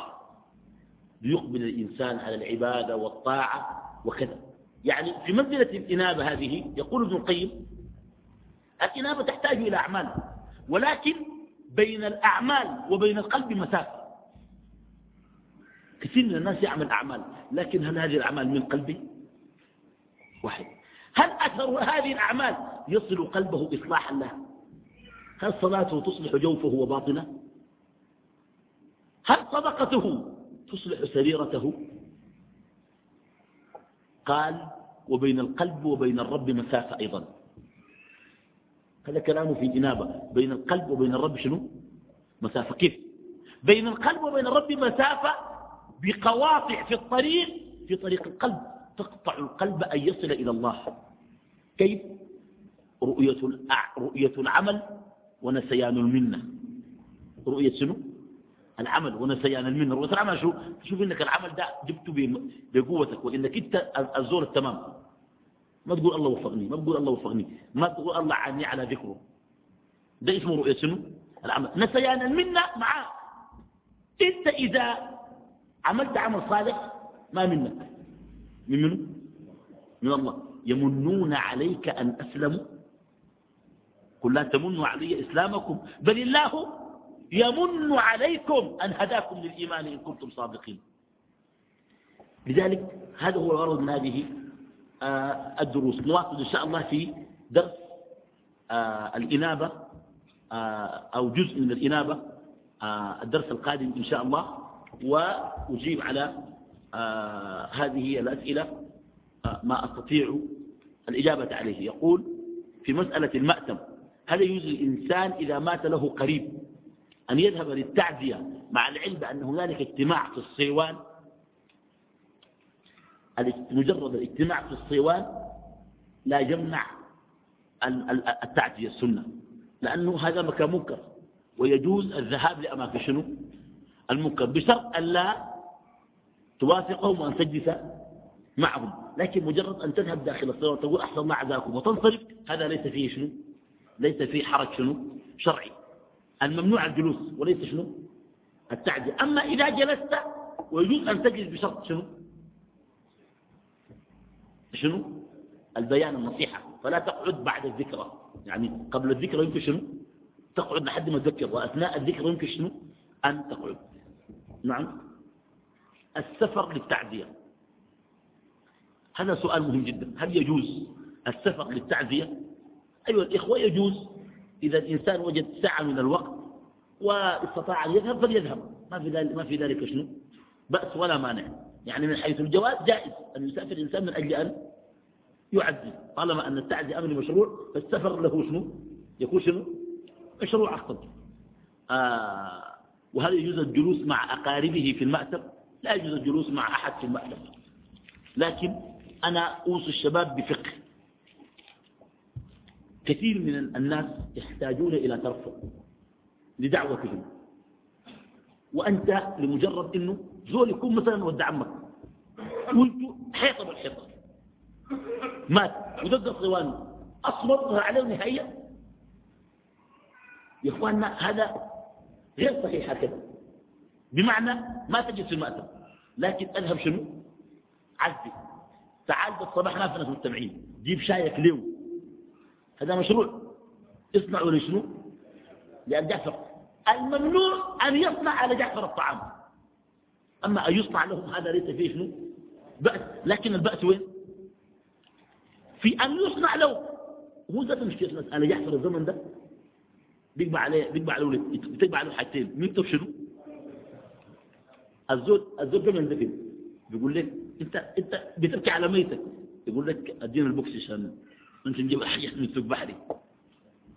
ليقبل الإنسان على العبادة والطاعة وكذا. يعني في منزلة الإنابة هذه يقول ابن القيم الإنابة تحتاج إلى أعمال ولكن بين الأعمال وبين القلب مسافة. كثير من الناس يعمل أعمال لكن هل هذه الأعمال من قلبه؟ واحد. هل أثر هذه الأعمال يصل قلبه إصلاحا لها هل صلاته تصلح جوفه وباطنه؟ هل صدقته تصلح سريرته؟ قال وبين القلب وبين الرب مسافة أيضا. هذا كلامه في الإنابة بين القلب وبين الرب شنو؟ مسافة. كيف؟ بين القلب وبين الرب مسافة بقواطع في الطريق في طريق القلب. تقطع القلب أن يصل إلى الله. كيف؟ رؤية, رؤية العمل ونسيان المنة. رؤية شنو؟ العمل ونسيان المنة. رؤية العمل شو؟ تشوف إنك العمل ده جبته بقوتك وإنك أنت الزور التمام. ما تقول الله وفقني ما تقول الله وفقني. ما تقول الله عني على ذكره. ده اسمه رؤية شنو؟ العمل. نسيان المنة معاه أنت إذا عملت عمل صالح ما منك. من منه من الله. يمنون عليك أن أسلموا. قل لا تمنوا علي إسلامكم بل الله يمن عليكم أن هداكم للإيمان إن كنتم صادقين. لذلك هذا هو الغرض من هذه آه، الدروس. نواصل إن شاء الله في درس آه، الإنابة آه، أو جزء من الإنابة الدرس القادم إن شاء الله. وأجيب على آه هذه الأسئلة آه ما أستطيع الإجابة عليه. يقول في مسألة المأتم هل يجوز للإنسان إذا مات له قريب أن يذهب للتعزية مع العلم بأن هنالك اجتماع في الصيوان؟ مجرد الاجتماع في الصيوان لا يمنع التعزية السنة لأنه هذا مكان منكر ويجوز الذهاب لأماكن شنو؟ المنكر بشرط أن لا توافقهم وأن تجلس معهم. لكن مجرد أن تذهب داخل الصلاة وتقول أحسن الله عزاكم وتنصرف هذا ليس فيه شنو؟ ليس فيه حرج شنو؟ شرعي. الممنوع الجلوس وليس شنو؟ التعدية. أما إذا جلست ويجوز أن تجلس بشرط شنو؟ شنو؟ البيان النصيحة. فلا تقعد بعد الذكرى. يعني قبل الذكرى يمكن شنو؟ تقعد لحد ما تذكر. وأثناء الذكرى يمكن شنو؟ أن تقعد. نعم. السفر للتعزية. هذا سؤال مهم جدا. هل يجوز السفر للتعزية؟ أيها الإخوة يجوز. إذا الإنسان وجد ساعة من الوقت واستطاع أن يذهب فليذهب. ما في ذلك, ما في ذلك شنو؟ بأس ولا مانع. يعني من حيث الجواز جائز. أن يسافر الإنسان من أجل أن يعزي. طالما أن التعزي أمر مشروع فالسفر له شنو؟ يكون شنو؟ مشروع أخطر آه وهل يجوز الجلوس مع أقاربه في المأتب لا يجوز الجلوس مع أحد في المأتب لكن أنا أوصي الشباب بفقه. كثير من الناس يحتاجون إلى ترفع لدعوتهم. وأنت لمجرد أنه زول يكون مثلا ود عمك. وانتوا حيطة بالحيطة. مات. وضد الصوان أصبر عليه نهائيا يا إخواننا هذا غير صحيح هكذا بمعنى ما تجد في المأتم. لكن أذهب شنو؟ عزي. تعال بالصباح ما ناس مجتمعين جيب شايك ليو هذا مشروع. اصنعوا لشنو للجعفر الممنوع أن يصنع على جعفر الطعام. أما أن يصنع لهم هذا ليس فيه شنو؟ بأس. لكن البأس وين؟ في أن يصنع له. هو ذات مشكلة. المسألة جعفر الزمن ده بيقبع عليه بيقبع عليه بتقبع عليه حاجتين. مين شنو الزول ده من ذكر بيقول لك انت انت بتبكي على ميتك. يقول لك ادينا البوكس عشان انت نجيب حاجة من سوق بحري.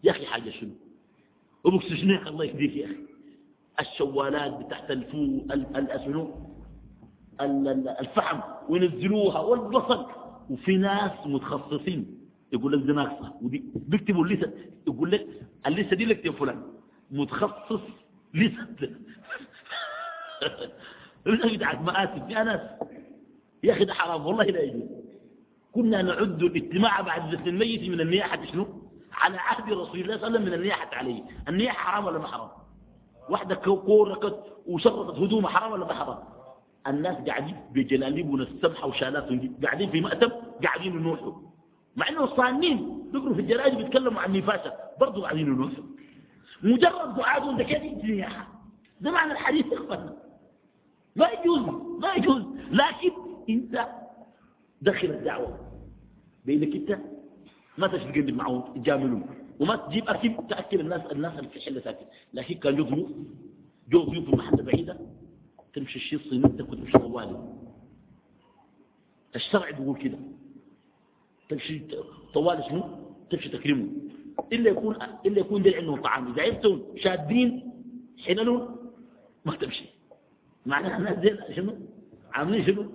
يا أخي حاجة شنو؟ وبوكس شنو الله يهديك يا أخي. الشوالات بتاعت الفو الاسنو الفحم. وينزلوها والبصل. وفي ناس متخصصين. يقول لك دي ناقصه ودي بيكتبوا الليسته يقول لك الليسته دي لك فلان. متخصص ليسته (laughs) لسه بتاعت مآسف يا ناس يا أخي ده حرام. والله لا يجوز. كنا نعد الاجتماع بعد دفن الميت من النياحة. شنو؟ على عهد رسول الله صلى الله عليه وسلم من النياحة عليه. النياحة حرام ولا ما حرام؟ واحدة كوركت وشرطت هدومها حرام ولا ما حرام؟ الناس قاعدين بجلاليبنا السمحة وشالاتهم قاعدين في مأتم. قاعدين ينوحوا مع إنه الصانين بيقروا في الجرائد بيتكلموا عن نفاسة. برضه قاعدين ينوحوا مجرد دعاء ده كده نياحة ده معنى الحديث يا ما يجوز ما يجوز. لكن إنت دخل الدعوة. بينك أنت ما تشتغل معهم تجاملهم وما تجيب أكل تأكل الناس الناس اللي في حلة ساكن لكن كان جو ضيوف جو ضيوف في محل بعيدة. تمشي الشيء صينيتك وتمشي طوالي. الشرع بيقول كده. تمشي طوالي شنو؟ تمشي تكرمه إلا يكون إلا يكون دل عندهم طعام. إذا عرفتهم شادين حللهم ما تمشي. معناها الناس دي شنو؟ عاملين شنو؟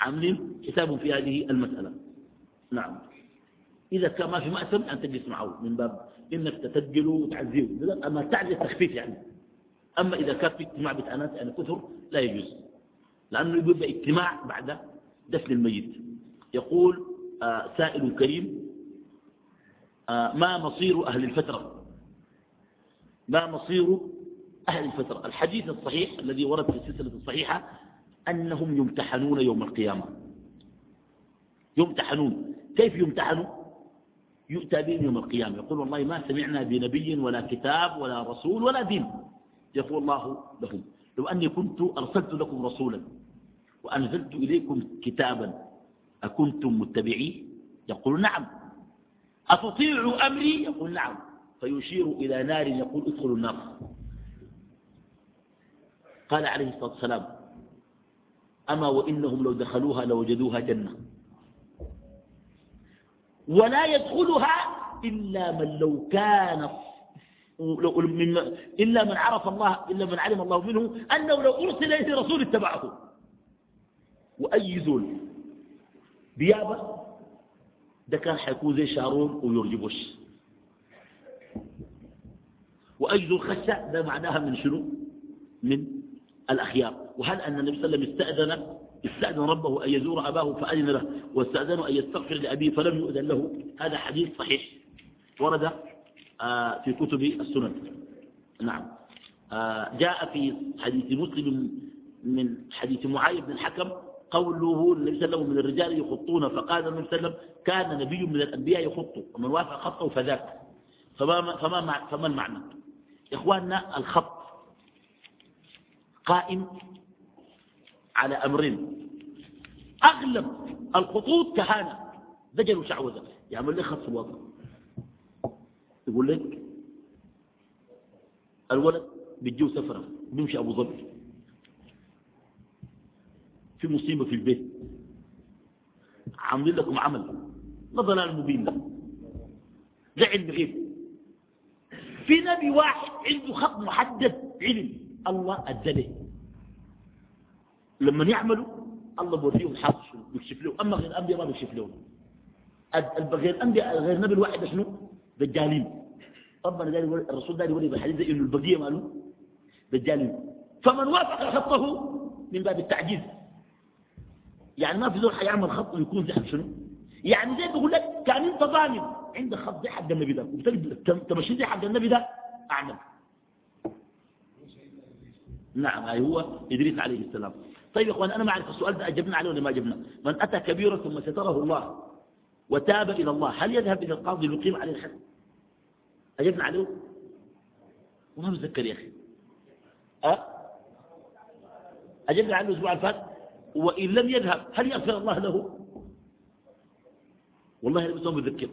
عاملين حسابهم في هذه المسألة. نعم. إذا كان ما في مأثم أن تجلس معه من باب إنك تتجله وتعزيه. أما تعزي التخفيف يعني. أما إذا كان في اجتماع بتأنات يعني كثر لا يجوز. لأنه يبقى اجتماع بعد دفن الميت. يقول سائل كريم. آه ما مصير أهل الفترة؟ ما مصير أهل الفترة؟ الحديث الصحيح الذي ورد في السلسلة الصحيحة أنهم يمتحنون يوم القيامة. يمتحنون. كيف يمتحنوا يؤتى بهم يوم القيامة. يقول والله ما سمعنا بنبي ولا كتاب ولا رسول ولا دين. يقول الله لهم لو أني كنت أرسلت لكم رسولا وأنزلت إليكم كتابا أكنتم متبعيه يقول نعم. أتطيعوا أمري؟ يقول نعم. فيشير إلى نار يقول ادخلوا النار. قال عليه الصلاة والسلام أما وإنهم لو دخلوها لوجدوها جنة. ولا يدخلها إلا من لو كان إلا من عرف الله إلا من علم الله منه أنه لو أرسل إليه رسول اتبعه. وأي زول بيابة ده كان حيكون زي شارون ويرجبوش وأي زول ده معناها من شنو؟ من الأخيار. وهل أن النبي صلى الله عليه وسلم استأذن؟ استأذن ربه أن يزور أباه فأذن له واستأذنه أن يستغفر لأبيه فلم يؤذن له. هذا حديث صحيح. ورد آه، في كتب السنن. نعم. آه، جاء في حديث مسلم من حديث معاذ بن الحكم قوله النبي صلى الله عليه وسلم من الرجال يخطون فقال النبي صلى الله عليه وسلم كان نبي من الأنبياء يخط ومن وافق خطه فذاك. فما, فما, فما المعنى؟ إخواننا الخط قائم على أمرين. أغلب الخطوط كهانة. دجل وشعوذة يعمل لك خط في الوضع يقول لك الولد بيجيه سفرة بيمشي أبو ظبي. في مصيبة في البيت. عاملين لكم عمل. ما ضلال مبين له ده علم غيب. في نبي واحد عنده خط محدد علم. الله أدله لما يعملوا الله بوريهم شنو؟ بيكشف لهم. أما غير الأنبياء ما بيكشف لهم. غير الأنبياء غير النبي الواحد شنو؟ دجالين. ربنا داري الرسول داري يوري بالحديث إنه البقية ماله؟ دجالين. فمن وافق خطه من باب التعجيز. يعني ما في زول حيعمل خط ويكون زي شنو؟ يعني زي بقول لك كان انت ظالم. عندك خط زي حق النبي ده. تمشي زي حق النبي ده أعمل. نعم هاي هو إدريس عليه السلام. طيب يا إخوان أنا ما أعرف السؤال ده أجبنا عليه ولا ما أجبنا؟ من أتى كبيرا ثم ستره الله وتاب إلى الله هل يذهب إلى القاضي ليقيم عليه الحد أجبنا عليه؟ وما متذكر يا أخي. أه؟ أجبنا عنه الأسبوع الفات وإن لم يذهب هل يغفر الله له؟ والله لم يكن متذكر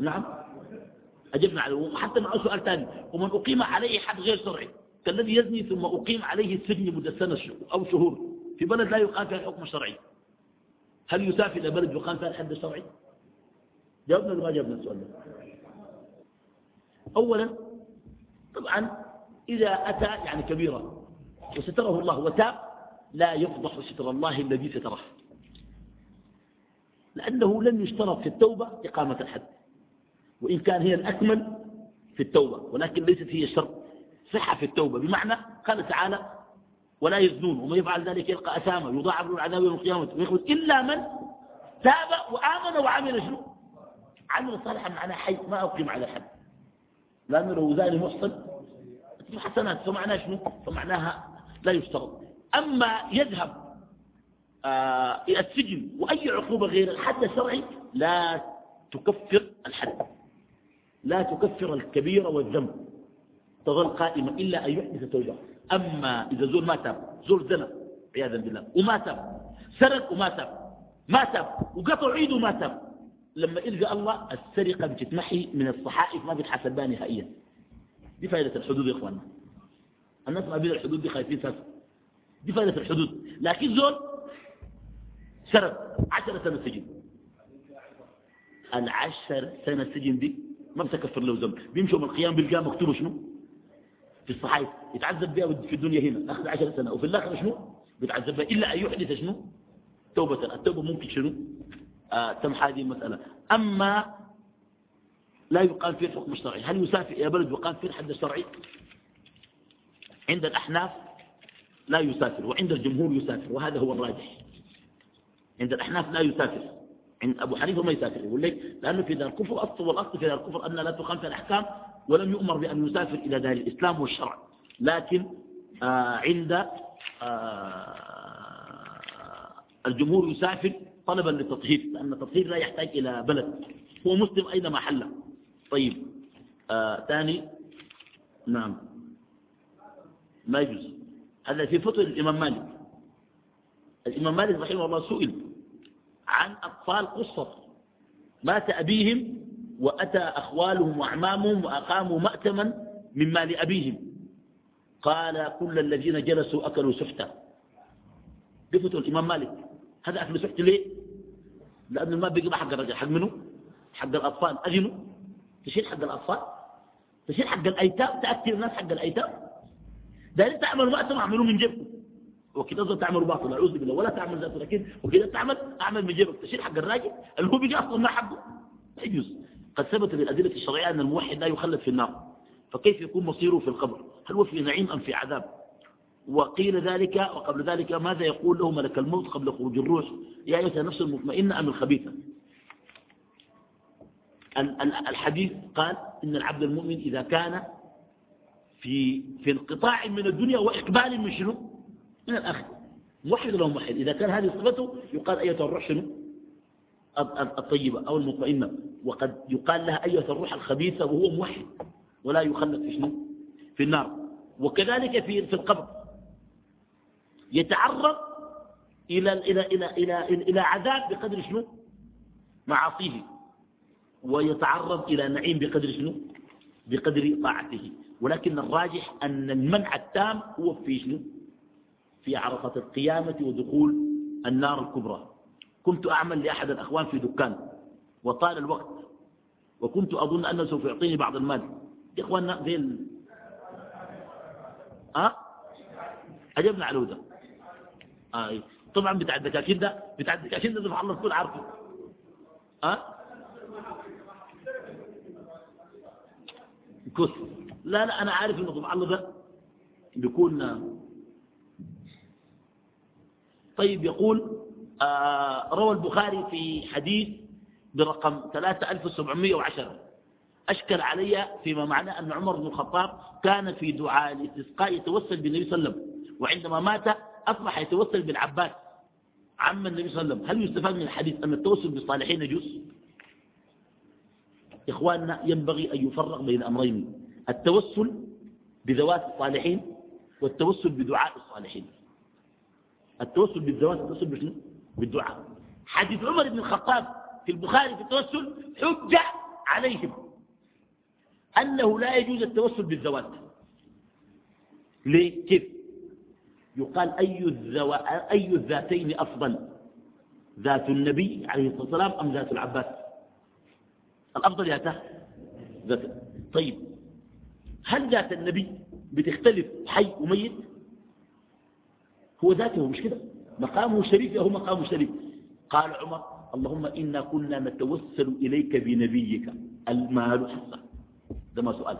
نعم. أجبنا عليه. وحتى معه سؤال ثاني. ومن أقيم عليه حد غير شرعي. كالذي يزني ثم أقيم عليه السجن مدة سنة أو شهور. في بلد لا يقام فيها الحكم الشرعي هل يسافر إلى بلد يقام فيها الحد الشرعي جاوبنا ولا ما جاوبنا السؤال ده؟ أولا طبعا إذا أتى يعني كبيرا وستره الله وتاب لا يفضح ستر الله الذي ستره. لأنه لم يشترط في التوبة إقامة الحد. وإن كان هي الأكمل في التوبة ولكن ليست هي الشرط صحة في التوبة. بمعنى قال تعالى ولا يزنون. ومن يفعل ذلك يلقى أثاما يضاعف له العذاب يوم القيامة. ويخرج إلا من تاب وآمن وعمل شنو؟ عمل صالحا معناه حي ما أقيم على حد. لأنه لو زاني محصن. حسنات فمعناها شنو؟ فمعناها لا يشترط. أما يذهب آه إلى السجن وأي عقوبة غير الحد الشرعي لا تكفر الحد لا تكفر الكبيرة والذنب تظل قائمة إلا أن يحدث توبة أما إذا زول ما تاب زول زنا عياذا بالله وما تاب سرق وما تاب ما تاب وقطع عيده وما تاب لما إلقى الله السرقة بتتمحي من الصحائف ما بتحسب بها نهائيا. دي فائدة الحدود يا إخواننا. الناس ما بين الحدود دي خايفين ساسا دي فائدة الحدود. لكن زول سرق عشر سنة سجن. العشر سنة سجن دي ما بتكفر له ذنب. بيمشوا من القيام بيلقاه مكتوب شنو في الصحائف يتعذب بها في الدنيا هنا. أخذ عشر سنة. وفي الآخر شنو؟ بيتعذب بها إلا أن يحدث شنو؟ توبة. التوبة ممكن شنو؟ آه تمحى هذه المسألة. أما لا يقال فيه الحكم الشرعي هل يسافر إلى بلد يقال فيه الحد الشرعي عند الأحناف لا يسافر وعند الجمهور يسافر وهذا هو الراجح. عند الأحناف لا يسافر. عند أبو حنيفة ما يسافر. يقول لك لأنه في دار الكفر أصل والأصل في دار الكفر أن لا تقام في الأحكام ولم يؤمر بأن يسافر إلى دار الإسلام والشرع. لكن آه عند آه الجمهور يسافر طلبا للتطهير لأن التطهير لا يحتاج إلى بلد. هو مسلم أينما حل. طيب آه ثاني. نعم. ما يجوز. هذا في فتوى الإمام مالك. الإمام مالك رحمه الله سئل عن أطفال قصر مات أبيهم وأتى أخوالهم وأعمامهم وأقاموا مأتما من مال أبيهم. قال كل الذين جلسوا أكلوا سحتا. بفتوى الإمام مالك. هذا أكل سحت ليه؟ لأن المال بيجي حق الرجل حق منه حق الأطفال. أجنوا؟ تشيل حق الأطفال؟ تشيل حق الأيتام؟ تأثر الناس حق الأيتام؟ أنت تعمل مأتم اعملوه من جيبكم. وكده أصلا تعمل باطل أعوذ بالله ولا تعمل ذات لكن وكده تعمل أعمل من جيبك. تشيل حق الراجل اللي هو بيجي أصلا ما حقه. لا يجوز. قد ثبت بالأدلة الشرعية أن الموحد لا يخلد في النار. فكيف يكون مصيره في القبر؟ هل هو في نعيم أم في عذاب؟ وقيل ذلك وقبل ذلك ماذا يقول له ملك الموت قبل خروج الروح؟ يا أيها النفس المطمئنة أم الخبيثة؟ الحديث قال إن العبد المؤمن إذا كان في في انقطاع من الدنيا وإقبال من شنو؟ من الآخر موحد ولا موحد؟ إذا كان هذه صفته يقال أيها الروح شنو؟ الطيبة أو المطمئنة. وقد يقال لها أيها الروح الخبيثة وهو موحد ولا يخلد في شنو؟ في النار. وكذلك في في القبر. يتعرض إلى إلى إلى إلى إلى عذاب بقدر شنو؟ معاصيه. ويتعرض إلى نعيم بقدر شنو؟ بقدر طاعته. ولكن الراجح أن المنع التام هو في شنو؟ في عرفة القيامة ودخول النار الكبرى. كنت أعمل لأحد الأخوان في دكان وطال الوقت وكنت أظن أنه سوف يعطيني بعض المال. يا إخواننا ذي أه؟ عجبنا على الهدى. آه. طبعا بتاع الدكاكين ده بتاع الدكاكين ده سبحان الله تكون عارفه. أه؟ كس لا لا أنا عارف إنه سبحان الله ده بيكون طيب يقول آه روى البخاري في حديث برقم 3710 أشكل علي فيما معناه أن عمر بن الخطاب كان في دعاء الاستسقاء يتوسل بالنبي صلى الله عليه وسلم وعندما مات أصبح يتوسل بالعباس عم النبي صلى الله عليه وسلم. هل يستفاد من الحديث أن التوسل بالصالحين يجوز؟ إخواننا ينبغي أن يفرق بين أمرين. التوسل بذوات الصالحين والتوسل بدعاء الصالحين. التوسل بالذوات التوسل بشنو؟ بالدعاء. حديث عمر بن الخطاب في البخاري في التوسل حجة عليهم. أنه لا يجوز التوسل بالذوات. ليه؟ كيف؟ يقال أي, الذو... أي الذاتين أفضل؟ ذات النبي عليه الصلاة والسلام أم ذات العباس؟ الأفضل ياته ذات. طيب. هل ذات النبي بتختلف حي وميت؟ هو ذاته مش كده؟ مقامه شريف هو مقامه شريف. قال عمر اللهم إنا كنا نتوسل إليك بنبيك المال حصة ده ما سؤال.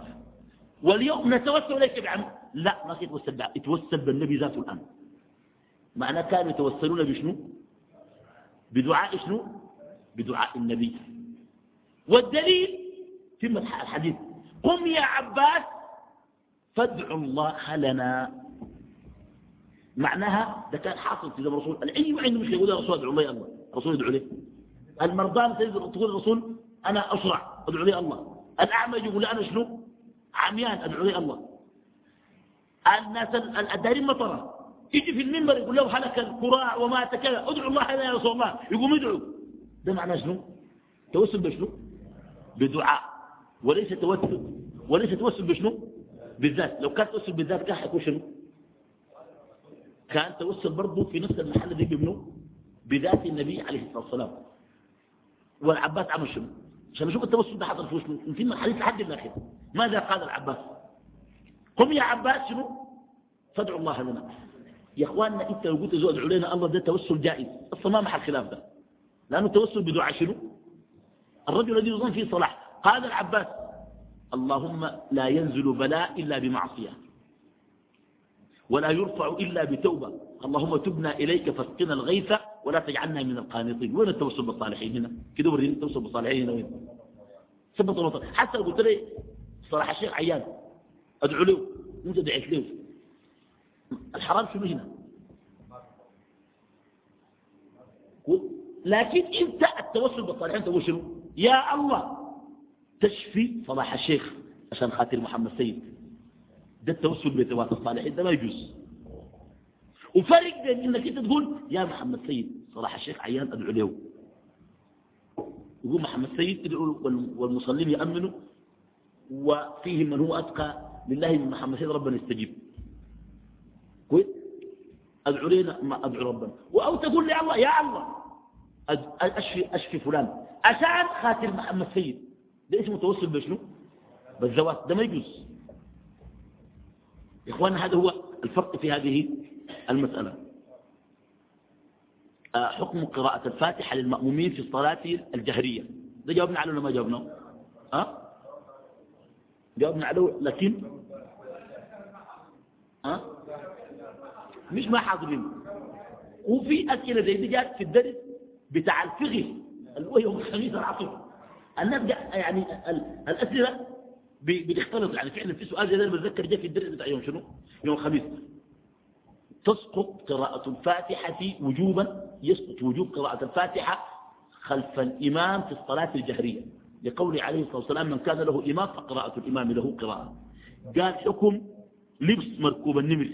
واليوم نتوسل إليك بعمل. لا ما يتوسل يتوسل بالنبي ذاته الآن معنى كانوا يتوسلون بشنو؟ بدعاء شنو؟ بدعاء النبي. والدليل في الحديث. قم يا عباس فادعوا الله لنا. معناها ده كان حاصل في زمن الرسول. العلم عنده مش يقول يا رسول ادعو لي الله. الرسول يدعو لي. المرضان تقول الرسول أنا أسرع ادعو لي الله. الأعمى يقول أنا شنو؟ عميان ادعو لي الله. الناس الدارين مطره يجي في المنبر يقول له هلك القراع ومات كذا. ادعو الله يا رسول الله. يقوم يدعو. ده معناه شنو؟ توسل بشنو؟ بدعاء. وليس توسل. وليس توسل بشنو؟ بالذات لو كان توسل بالذات كان حيكون شنو؟ كان توسل برضه في نفس المحل دي بمنه بذات النبي عليه الصلاة والسلام. والعباس عمل شنو؟ عشان نشوف التوسل ده حصل فيه شنو يمكن الحديث لحد الآخر. ماذا قال العباس؟ قم يا عباس شنو؟ فادعوا الله لنا. يا إخواننا أنت لو قلت زود ادعوا لنا الله ده توسل جائز. أصلا ما محل خلاف ده. لأنه التوسل بدعاء شنو؟ الرجل الذي يظن فيه صلاح. قال العباس اللهم لا ينزل بلاء إلا بمعصية ولا يرفع إلا بتوبة اللهم تبنا إليك فاسقنا الغيث ولا تجعلنا من القانطين وين التوسل بالصالحين هنا؟ كده وريني التوسل بالصالحين هنا وين؟ ثبت الله حتى قلت لي صراحة الشيخ عيان أدعو له وانت دعيت له. الحرام شنو هنا؟ لكن أنت التوسل بالصالحين تقول شنو؟ يا الله. تشفي صلاح الشيخ عشان خاطر محمد سيد. ده التوسل بذوات الصالحين ده ما يجوز. وفرق بين إنك أنت تقول يا محمد سيد صراحة الشيخ عيان أدعو له. يقول محمد سيد أدعو والمصلين يأمنوا وفيهم من هو أتقى لله من محمد سيد ربنا يستجيب. كويس؟ أدعو لنا ما أدعو ربنا. أو تقول لي الله يا الله أشفي, أشفي فلان عشان خاطر محمد سيد. ده اسمه توسل بشنو؟ بالزواج ده ما يجوز. إخواننا هذا هو الفرق في هذه المسألة. آه، حكم قراءة الفاتحة للمأمومين في الصلاة الجهرية. ده جاوبنا عليه ولا ما جاوبنا؟ أه؟ جاوبنا عليه لكن؟ أه؟ مش ما حاضرين. وفي أسئلة زي دي جات في الدرس بتاع الفقه اللي هو الخميس العصر. الناس يعني الأسئلة بتختلط يعني فعلا في سؤال زي ده بتذكر جاء في الدرس بتاع يوم شنو؟ يوم الخميس تسقط قراءة الفاتحة وجوبا يسقط وجوب قراءة الفاتحة خلف الإمام في الصلاة الجهرية. لقول عليه الصلاة والسلام من كان له إمام فقراءة الإمام له قراءة. قال حكم لبس مركوب النمر.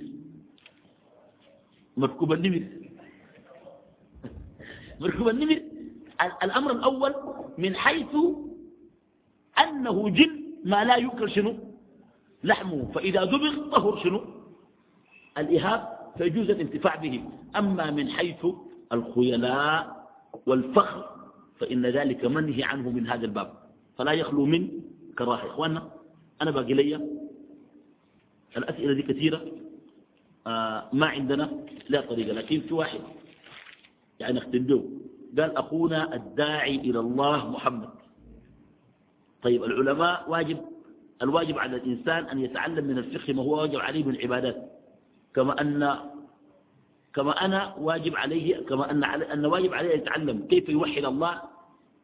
مركوب النمر. (laughs) مركوب النمر. الأمر الأول من حيث أنه جن ما لا يؤكل شنو؟ لحمه. فإذا دبغ طهر شنو؟ الإهاب فيجوز الانتفاع به. أما من حيث الخيلاء والفخر فإن ذلك منهي عنه من هذا الباب. فلا يخلو من كراهة. إخواننا أنا باقي لي الأسئلة دي كثيرة. آه ما عندنا لا طريقة لكن في واحد يعني اختندوه. قال أخونا الداعي إلى الله محمد. طيب العلماء واجب الواجب على الإنسان أن يتعلم من الفقه ما هو واجب عليه من العبادات. كما أن كما أنا واجب عليه كما أن, أن واجب عليه يتعلم كيف يوحد الله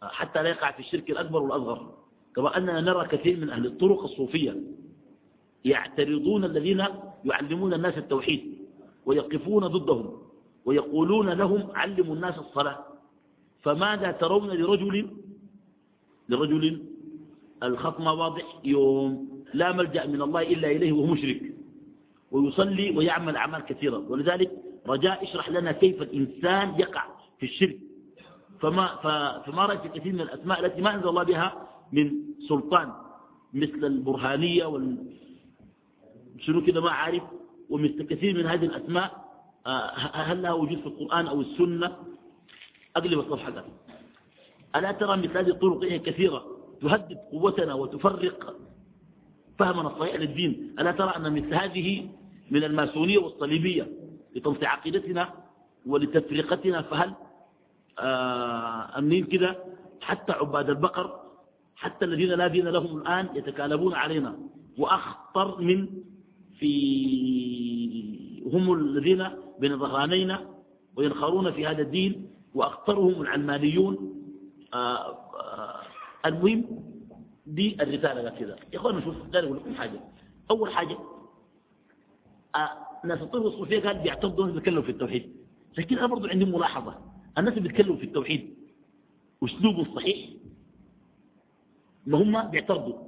حتى لا يقع في الشرك الأكبر والأصغر. كما أننا نرى كثير من أهل الطرق الصوفية يعترضون الذين يعلمون الناس التوحيد ويقفون ضدهم ويقولون لهم علموا الناس الصلاة. فماذا ترون لرجل لرجل الخط ما واضح يوم لا ملجأ من الله إلا إليه وهو مشرك ويصلي ويعمل أعمال كثيرة. ولذلك رجاء اشرح لنا كيف الإنسان يقع في الشرك. فما, فما رأيت كثير من الأسماء التي ما أنزل الله بها من سلطان مثل البرهانية وال شنو كده ما عارف ومثل كثير من هذه الأسماء آه، هل لها وجود في القرآن أو السنة؟ أقلب الصفحة ده ألا ترى مثل هذه الطرق كثيرة تهدد قوتنا وتفرق فهمنا الصحيح للدين ألا ترى أن مثل هذه من الماسونية والصليبية لتنصيع عقيدتنا ولتفرقتنا فهل آه أمنين كده؟ حتى عباد البقر حتى الذين لا دين لهم الآن يتكالبون علينا. وأخطر من في هم الذين بين ظهرانينا وينخرون في هذا الدين وأخطرهم العلمانيون آه آه المهم دي الرسالة كذا يا أخوانا نشوف داري أقول لكم حاجة. أول حاجة ناس الطب الصوفية قال بيعتقدوا أنهم بيتكلموا في التوحيد. لكن أنا برضو عندي ملاحظة. الناس اللي بيتكلموا في التوحيد أسلوبه صحيح؟ ما هم بيعترضوا.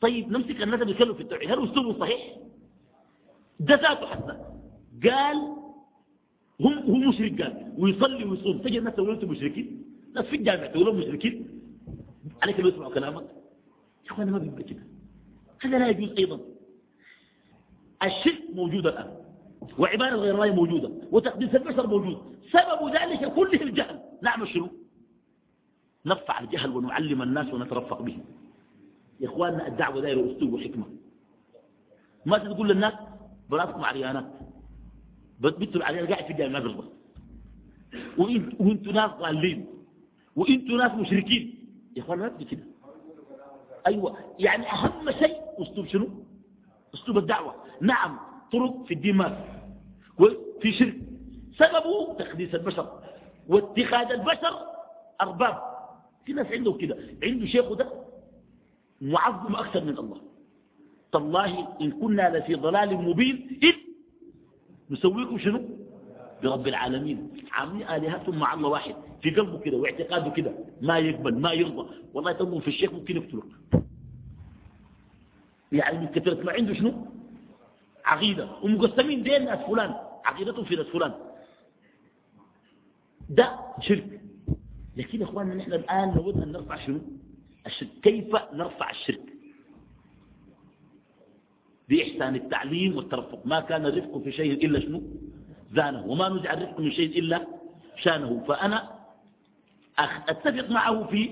طيب نمسك الناس اللي بيتكلموا في التوحيد. هل أسلوبه صحيح؟ ده ذاته حتى. قال هم هم مشرك قال ويصلي ويصوم. تجي الناس تقول أنتم مشركين. ناس في الجامع تقول مشركين. عليك لو يسمعوا كلامك. يا اخوانا ما بيبقى كده. هذا لا يجوز أيضا. الشرك موجود الآن. وعبادة غير الله موجودة. وتقديس البشر موجود. سبب ذلك كله الجهل. نعمل شنو؟ نرفع الجهل ونعلم الناس ونترفق بهم يا إخواننا الدعوة دائره أسلوب وحكمة. ما تقول للناس؟ براسكم عريانات. بنتوا العريان قاعد في الجامع ما بيرضى. وانتوا ناس ضالين. وانتوا ناس مشركين. يا أخوان ما كده. أيوه. يعني أهم شيء أسلوب شنو؟ أسلوب الدعوة. نعم طرق في الدين ما وفي شرك. سببه تقديس البشر. واتخاذ البشر أرباب. في ناس عنده كده. عنده شيخ ده معظم أكثر من الله. تالله إن كنا لفي ضلال مبين اذ نسويكم شنو؟ برب العالمين. عاملين آلهتهم مع الله واحد. في قلبه كده واعتقاده كده. ما يقبل ما يرضى. والله تنظر في الشيخ ممكن يقتلك. يعني من كثرة ما عنده شنو؟ عقيدة. ومقسمين دين ناس فلان. عقيدتهم في ناس فلان. ده شرك. لكن يا إخواننا نحن الآن لابد أن نرفع شنو؟ الشرك. كيف نرفع الشرك؟ بإحسان التعليم والترفق. ما كان الرفق في شيء إلا شنو؟ زانه. وما نزع الرفق من شيء إلا شانه. فأنا أتفق معه في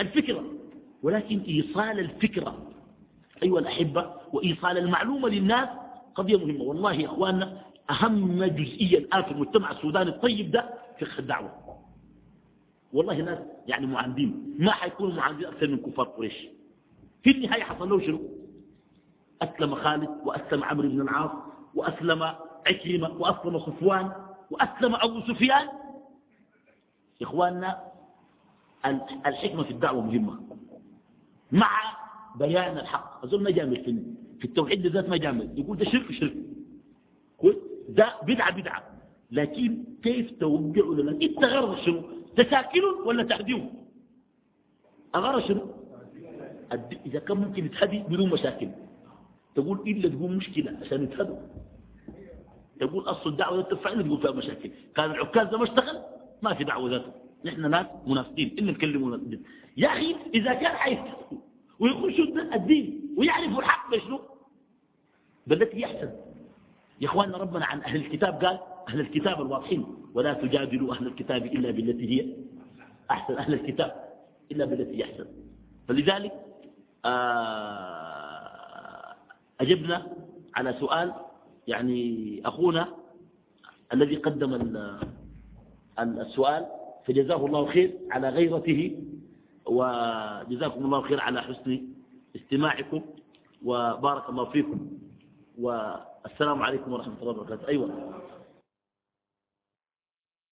الفكرة. ولكن إيصال الفكرة أيها الأحبة وإيصال المعلومة للناس قضية مهمة والله يا إخواننا أهم جزئية الآن في المجتمع السوداني الطيب ده فقه الدعوة. والله ناس يعني معاندين. ما حيكونوا معاندين أكثر من كفار قريش. في النهاية حصل له شنو؟ أسلم خالد وأسلم عمرو بن العاص وأسلم عكرمة وأسلم صفوان وأسلم أبو سفيان. إخواننا الحكمة في الدعوة مهمة. مع بيان الحق. أظن ما جامل في, في التوحيد ذات ما جامل. يقول ده شرك شرك ده بدعة بدعة. لكن كيف توقع لنا إنت غرض شنو؟ تساكن ولا تهديه؟ أغرض شنو؟ إذا كان ممكن يتهدي بدون مشاكل. تقول إلا تقول مشكلة عشان يتهدوا. تقول أصل الدعوة ترفع إلا تقول فيها مشاكل. كان العكاز ده ما اشتغل ما في دعوة ذاته. نحن ناس منافقين. إلا نكلموا الدين يا أخي إذا كان حيث ويخشوا الدين ويعرفوا الحق بشنو بالتي يحسن. يا إخواننا ربنا عن أهل الكتاب قال أهل الكتاب الواضحين ولا تجادلوا أهل الكتاب إلا بالتي هي أحسن. أهل الكتاب إلا بالتي هي أحسن فلذلك آه، أجبنا على سؤال يعني أخونا الذي قدم السؤال فجزاه الله خير على غيرته وجزاكم الله خير على حسن استماعكم وبارك الله فيكم والسلام عليكم ورحمة الله وبركاته. أيوة.